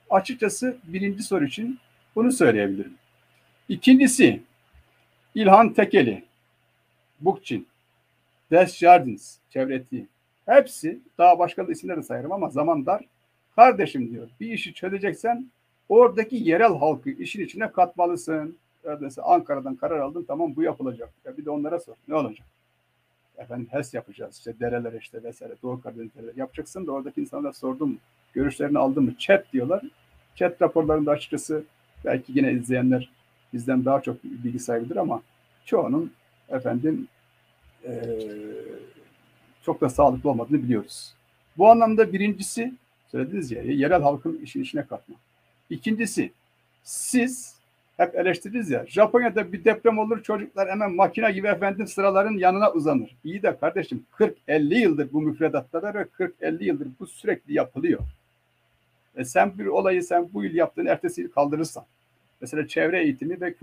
S2: Açıkçası birinci soru için bunu söyleyebilirim. İkincisi İlhan Tekeli, Bukçin, Des Jardins, Çevreti. Hepsi daha başka da isimleri sayarım ama zaman dar. Kardeşim diyor bir işi çözeceksen oradaki yerel halkı işin içine katmalısın. Neredeyse Ankara'dan karar aldın tamam bu yapılacak. Ya bir de onlara sor ne olacak? Efendim HES yapacağız işte dereler işte vesaire Doğu Karadeniz yapacaksın da oradaki insanlara sordum görüşlerini aldın mı? Chat diyorlar. Chat raporlarında açıkçası belki yine izleyenler bizden daha çok bilgi sahibidir ama çoğunun efendim e, çok da sağlıklı olmadığını biliyoruz. Bu anlamda birincisi söylediniz ya yerel halkın işin içine katma. İkincisi siz hep eleştiririz ya Japonya'da bir deprem olur çocuklar hemen makine gibi efendim sıraların yanına uzanır. İyi de kardeşim 40-50 yıldır bu müfredattalar ve 40-50 yıldır bu sürekli yapılıyor. E sen bir olayı sen bu yıl yaptığın ertesi yıl kaldırırsan mesela çevre eğitimi ve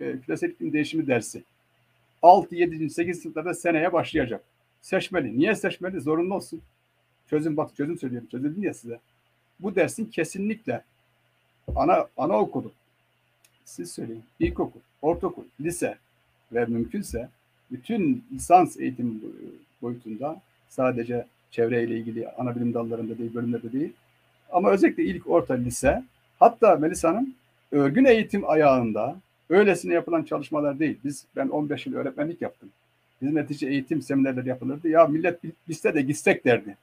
S2: e, küresel iklim değişimi dersi 6, 7. 8. sınıflarda seneye başlayacak. Seçmeli. Niye seçmeli? Zorunlu olsun. Çözüm bak çözüm söylüyorum. Çözüm ya size. Bu dersin kesinlikle ana anaokulu, siz söyleyin, ilkokul, ortaokul, lise ve mümkünse bütün lisans eğitim boyutunda sadece çevreyle ilgili ana bilim dallarında değil, bölümlerde değil ama özellikle ilk orta lise hatta Melisa Hanım örgün eğitim ayağında öylesine yapılan çalışmalar değil. Biz ben 15 yıl öğretmenlik yaptım. Bizim netice eğitim seminerleri yapılırdı. Ya millet liste de gitsek derdi.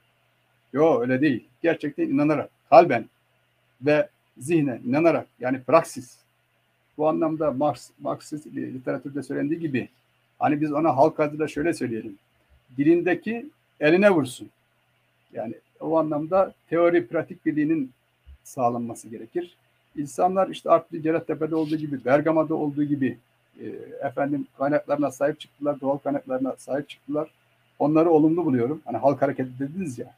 S2: Yo öyle değil. Gerçekten inanarak, kalben ve zihne inanarak yani praksis Bu anlamda Marx, Marksist literatürde söylendiği gibi hani biz ona halk adıyla şöyle söyleyelim. Dilindeki eline vursun. Yani o anlamda teori pratik birliğinin sağlanması gerekir. İnsanlar işte Artvi Cerattepe'de olduğu gibi, Bergama'da olduğu gibi e, efendim kaynaklarına sahip çıktılar, doğal kaynaklarına sahip çıktılar. Onları olumlu buluyorum. Hani halk hareketi dediniz ya.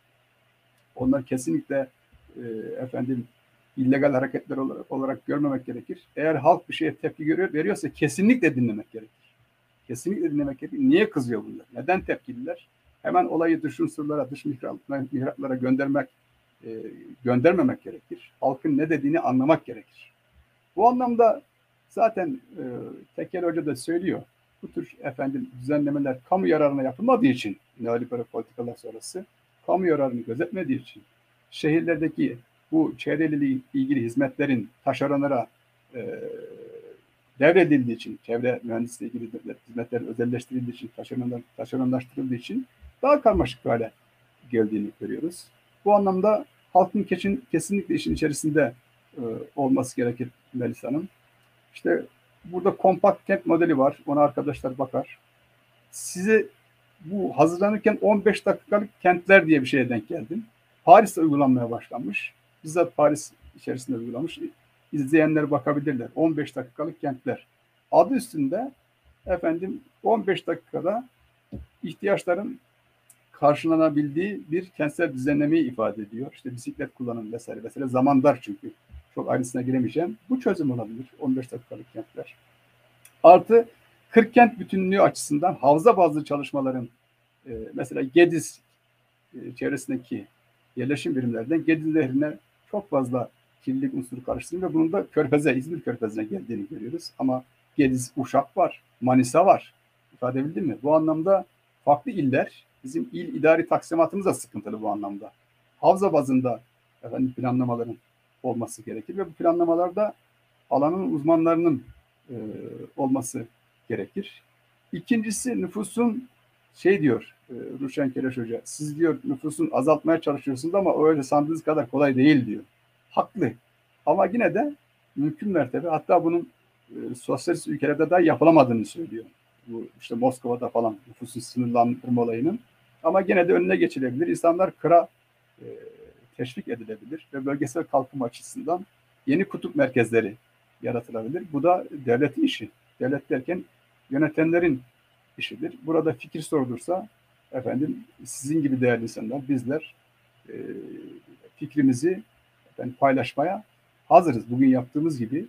S2: Onlar kesinlikle e, efendim illegal hareketler olarak, olarak görmemek gerekir. Eğer halk bir şeye tepki görüyor, veriyorsa kesinlikle dinlemek gerekir. Kesinlikle dinlemek gerekir. Niye kızıyor bunlar? Neden tepkililer? Hemen olayı dış unsurlara, dış mihraklara göndermek, e, göndermemek gerekir. Halkın ne dediğini anlamak gerekir. Bu anlamda zaten e, Tekel Hoca da söylüyor. Bu tür efendim düzenlemeler kamu yararına yapılmadığı için neoliberal politikalar sonrası kamu yararını gözetmediği için şehirlerdeki bu çevreyle ilgili hizmetlerin taşeronlara e, devredildiği için, çevre mühendisliği ilgili hizmetler özelleştirildiği için, taşeronlar, taşeronlaştırıldığı için daha karmaşık hale geldiğini görüyoruz. Bu anlamda halkın kesin, kesinlikle işin içerisinde e, olması gerekir Melis Hanım. İşte burada kompakt kent modeli var. Ona arkadaşlar bakar. Size bu hazırlanırken 15 dakikalık kentler diye bir şeye denk geldim. Paris'te uygulanmaya başlanmış. Bizzat Paris içerisinde uygulamış. İzleyenler bakabilirler. 15 dakikalık kentler. Adı üstünde efendim 15 dakikada ihtiyaçların karşılanabildiği bir kentsel düzenlemeyi ifade ediyor. İşte bisiklet kullanım vesaire vesaire. Zaman dar çünkü. Çok ayrısına giremeyeceğim. Bu çözüm olabilir. 15 dakikalık kentler. Artı 40 kent bütünlüğü açısından havza bazlı çalışmaların e, mesela Gediz e, çevresindeki yerleşim birimlerden Gediz Nehri'ne çok fazla kirlilik unsuru karıştırıyor ve bunun da Körfez'e, İzmir Körfezi'ne geldiğini görüyoruz. Ama Gediz, Uşak var, Manisa var. İfade edebildim mi? Bu anlamda farklı iller, bizim il idari taksimatımız da sıkıntılı bu anlamda. Havza bazında efendim planlamaların olması gerekir ve bu planlamalarda alanın uzmanlarının e, olması gerekir. İkincisi nüfusun şey diyor e, Ruşen Kereş Hoca, siz diyor nüfusun azaltmaya çalışıyorsunuz ama öyle sandığınız kadar kolay değil diyor. Haklı. Ama yine de mümkün mertebe hatta bunun e, sosyalist ülkelerde daha yapılamadığını söylüyor. Bu işte Moskova'da falan nüfusun sınırlandırma olayının. Ama yine de önüne geçilebilir. İnsanlar kıra e, teşvik edilebilir ve bölgesel kalkınma açısından yeni kutup merkezleri yaratılabilir. Bu da devletin işi. Devlet derken yönetenlerin işidir. Burada fikir sorulursa efendim sizin gibi değerli insanlar bizler e, fikrimizi efendim, paylaşmaya hazırız. Bugün yaptığımız gibi.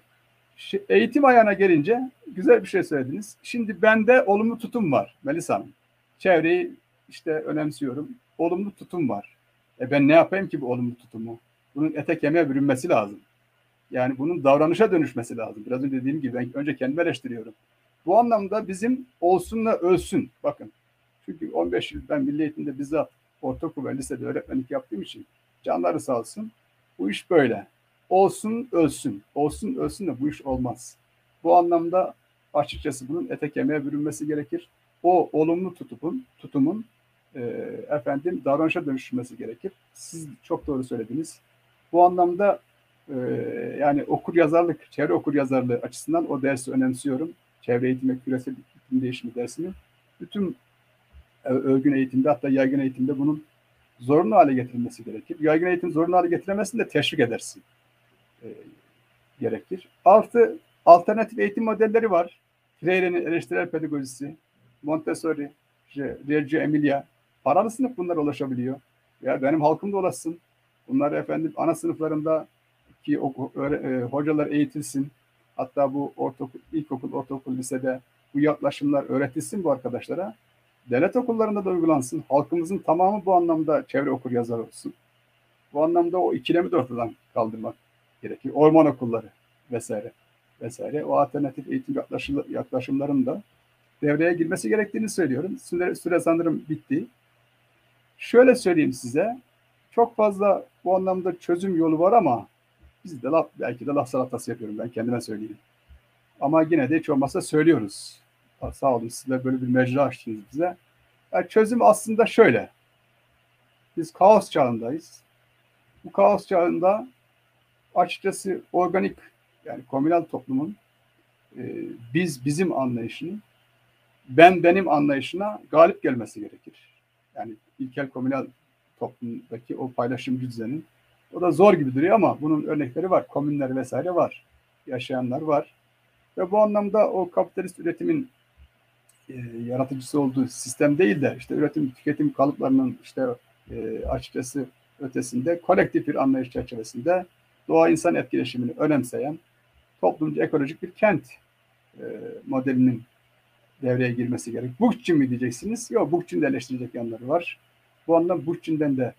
S2: Eğitim ayağına gelince güzel bir şey söylediniz. Şimdi bende olumlu tutum var Melisa Hanım. Çevreyi işte önemsiyorum. Olumlu tutum var. E ben ne yapayım ki bu olumlu tutumu? Bunun ete kemiğe bürünmesi lazım. Yani bunun davranışa dönüşmesi lazım. Biraz önce dediğim gibi ben önce kendimi eleştiriyorum. Bu anlamda bizim olsunla ölsün. Bakın çünkü 15 yıl ben milli eğitimde bizzat ortaokul ve lisede öğretmenlik yaptığım için canları sağ olsun. Bu iş böyle. Olsun ölsün. Olsun ölsün de bu iş olmaz. Bu anlamda açıkçası bunun ete kemiğe bürünmesi gerekir. O olumlu tutumun, tutumun e, efendim davranışa dönüşmesi gerekir. Siz çok doğru söylediniz. Bu anlamda e, yani okur yazarlık, çevre okur yazarlığı açısından o dersi önemsiyorum. Çevre eğitimi ve küresel iklim değişimi dersini. Bütün e, örgün eğitimde hatta yaygın eğitimde bunun zorunlu hale getirilmesi gerekir. Yaygın eğitim zorunlu hale getiremezsin de teşvik edersin e, gerekir. Artı alternatif eğitim modelleri var. Freire'nin eleştirel pedagojisi, Montessori, Reggio Emilia. Paralı sınıf bunlara ulaşabiliyor. Ya benim halkım da ulaşsın. Bunlar efendim ana sınıflarında ki o, e, hocalar eğitilsin. Hatta bu ortaokul, ilkokul, ortaokul, lisede bu yaklaşımlar öğretilsin bu arkadaşlara. Devlet okullarında da uygulansın. Halkımızın tamamı bu anlamda çevre okur yazar olsun. Bu anlamda o ikilemi de ortadan kaldırmak gerekir. Orman okulları vesaire vesaire. O alternatif eğitim yaklaşımların da devreye girmesi gerektiğini söylüyorum. Süre, süre sanırım bitti. Şöyle söyleyeyim size. Çok fazla bu anlamda çözüm yolu var ama biz de laf, belki de laf salatası yapıyorum ben kendime söyleyeyim. Ama yine de hiç olmazsa söylüyoruz. Sağ olun sizler böyle bir mecra açtınız bize. Yani çözüm aslında şöyle. Biz kaos çağındayız. Bu kaos çağında açıkçası organik yani komünal toplumun e, biz bizim anlayışını ben benim anlayışına galip gelmesi gerekir. Yani ilkel komünal toplumdaki o paylaşımcı düzenin o da zor gibi duruyor ama bunun örnekleri var. Komünler vesaire var. Yaşayanlar var. Ve bu anlamda o kapitalist üretimin e, yaratıcısı olduğu sistem değil de işte üretim tüketim kalıplarının işte e, açıkçası ötesinde kolektif bir anlayış çerçevesinde doğa insan etkileşimini önemseyen toplumcu ekolojik bir kent e, modelinin devreye girmesi gerek. Bookchin mi diyeceksiniz? Yok Bookchin de eleştirecek yanları var. Bu anlamda Bookchin'den de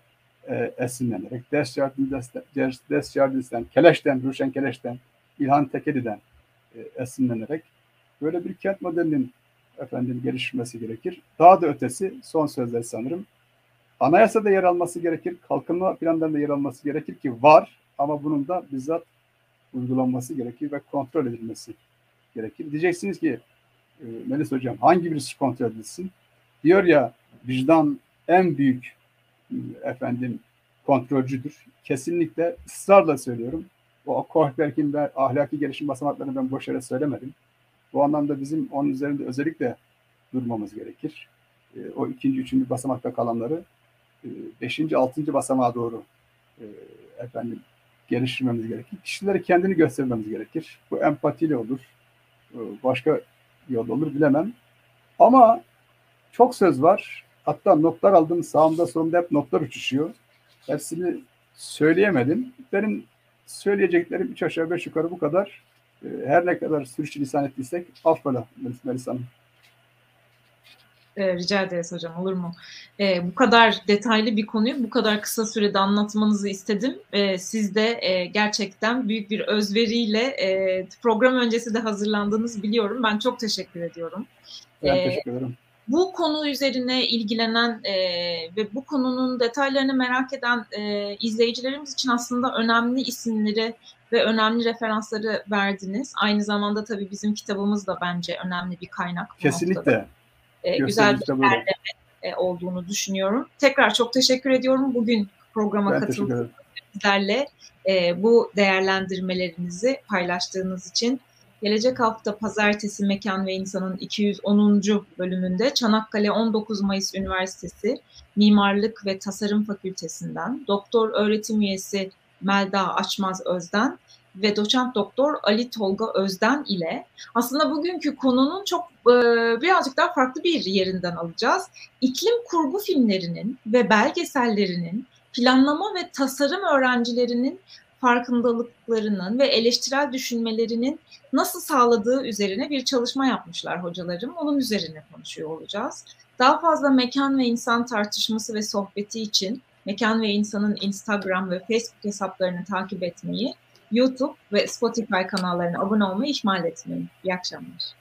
S2: e, esinlenerek Desjardin'den, Keleş'ten, Ruşen Keleş'ten, İlhan Tekeli'den e, esinlenerek böyle bir kent modelinin efendim geliştirmesi gerekir. Daha da ötesi son sözler sanırım. Anayasada yer alması gerekir, kalkınma planlarında yer alması gerekir ki var ama bunun da bizzat uygulanması gerekir ve kontrol edilmesi gerekir. Diyeceksiniz ki e, Melis Hocam hangi birisi kontrol edilsin? Diyor ya vicdan en büyük efendim kontrolcüdür. Kesinlikle ısrarla söylüyorum. O Kohlberg'in ve ahlaki gelişim basamaklarını ben boş yere söylemedim. Bu anlamda bizim onun üzerinde özellikle durmamız gerekir. E, o ikinci, üçüncü basamakta kalanları e, beşinci, altıncı basamağa doğru e, efendim geliştirmemiz gerekir. Kişileri kendini göstermemiz gerekir. Bu empatiyle olur. Başka yol olur bilemem. Ama çok söz var. Hatta notlar aldım. Sağımda solumda hep notlar uçuşuyor. Hepsini söyleyemedim. Benim söyleyeceklerim üç aşağı beş yukarı bu kadar. Ee, her ne kadar sürçülisan ettiysek affola Melis Hanım.
S1: Ee, rica ederiz hocam olur mu? Ee, bu kadar detaylı bir konuyu bu kadar kısa sürede anlatmanızı istedim. Ee, siz de e, gerçekten büyük bir özveriyle e, program öncesi de hazırlandığınızı biliyorum. Ben çok teşekkür ediyorum.
S2: Ben teşekkür ederim
S1: bu konu üzerine ilgilenen e, ve bu konunun detaylarını merak eden e, izleyicilerimiz için aslında önemli isimleri ve önemli referansları verdiniz. Aynı zamanda tabii bizim kitabımız da bence önemli bir kaynak.
S2: Kesinlikle.
S1: E, güzel bir derleme e, olduğunu düşünüyorum. Tekrar çok teşekkür ediyorum. Bugün programa katıldığınız bizlerle e, bu değerlendirmelerinizi paylaştığınız için. Gelecek hafta pazartesi Mekan ve İnsan'ın 210. bölümünde Çanakkale 19 Mayıs Üniversitesi Mimarlık ve Tasarım Fakültesinden doktor öğretim üyesi Melda Açmaz Özden ve doçent doktor Ali Tolga Özden ile aslında bugünkü konunun çok e, birazcık daha farklı bir yerinden alacağız. İklim kurgu filmlerinin ve belgesellerinin planlama ve tasarım öğrencilerinin farkındalıklarının ve eleştirel düşünmelerinin nasıl sağladığı üzerine bir çalışma yapmışlar hocalarım. Onun üzerine konuşuyor olacağız. Daha fazla mekan ve insan tartışması ve sohbeti için Mekan ve İnsan'ın Instagram ve Facebook hesaplarını takip etmeyi, YouTube ve Spotify kanallarına abone olmayı ihmal etmeyin. İyi akşamlar.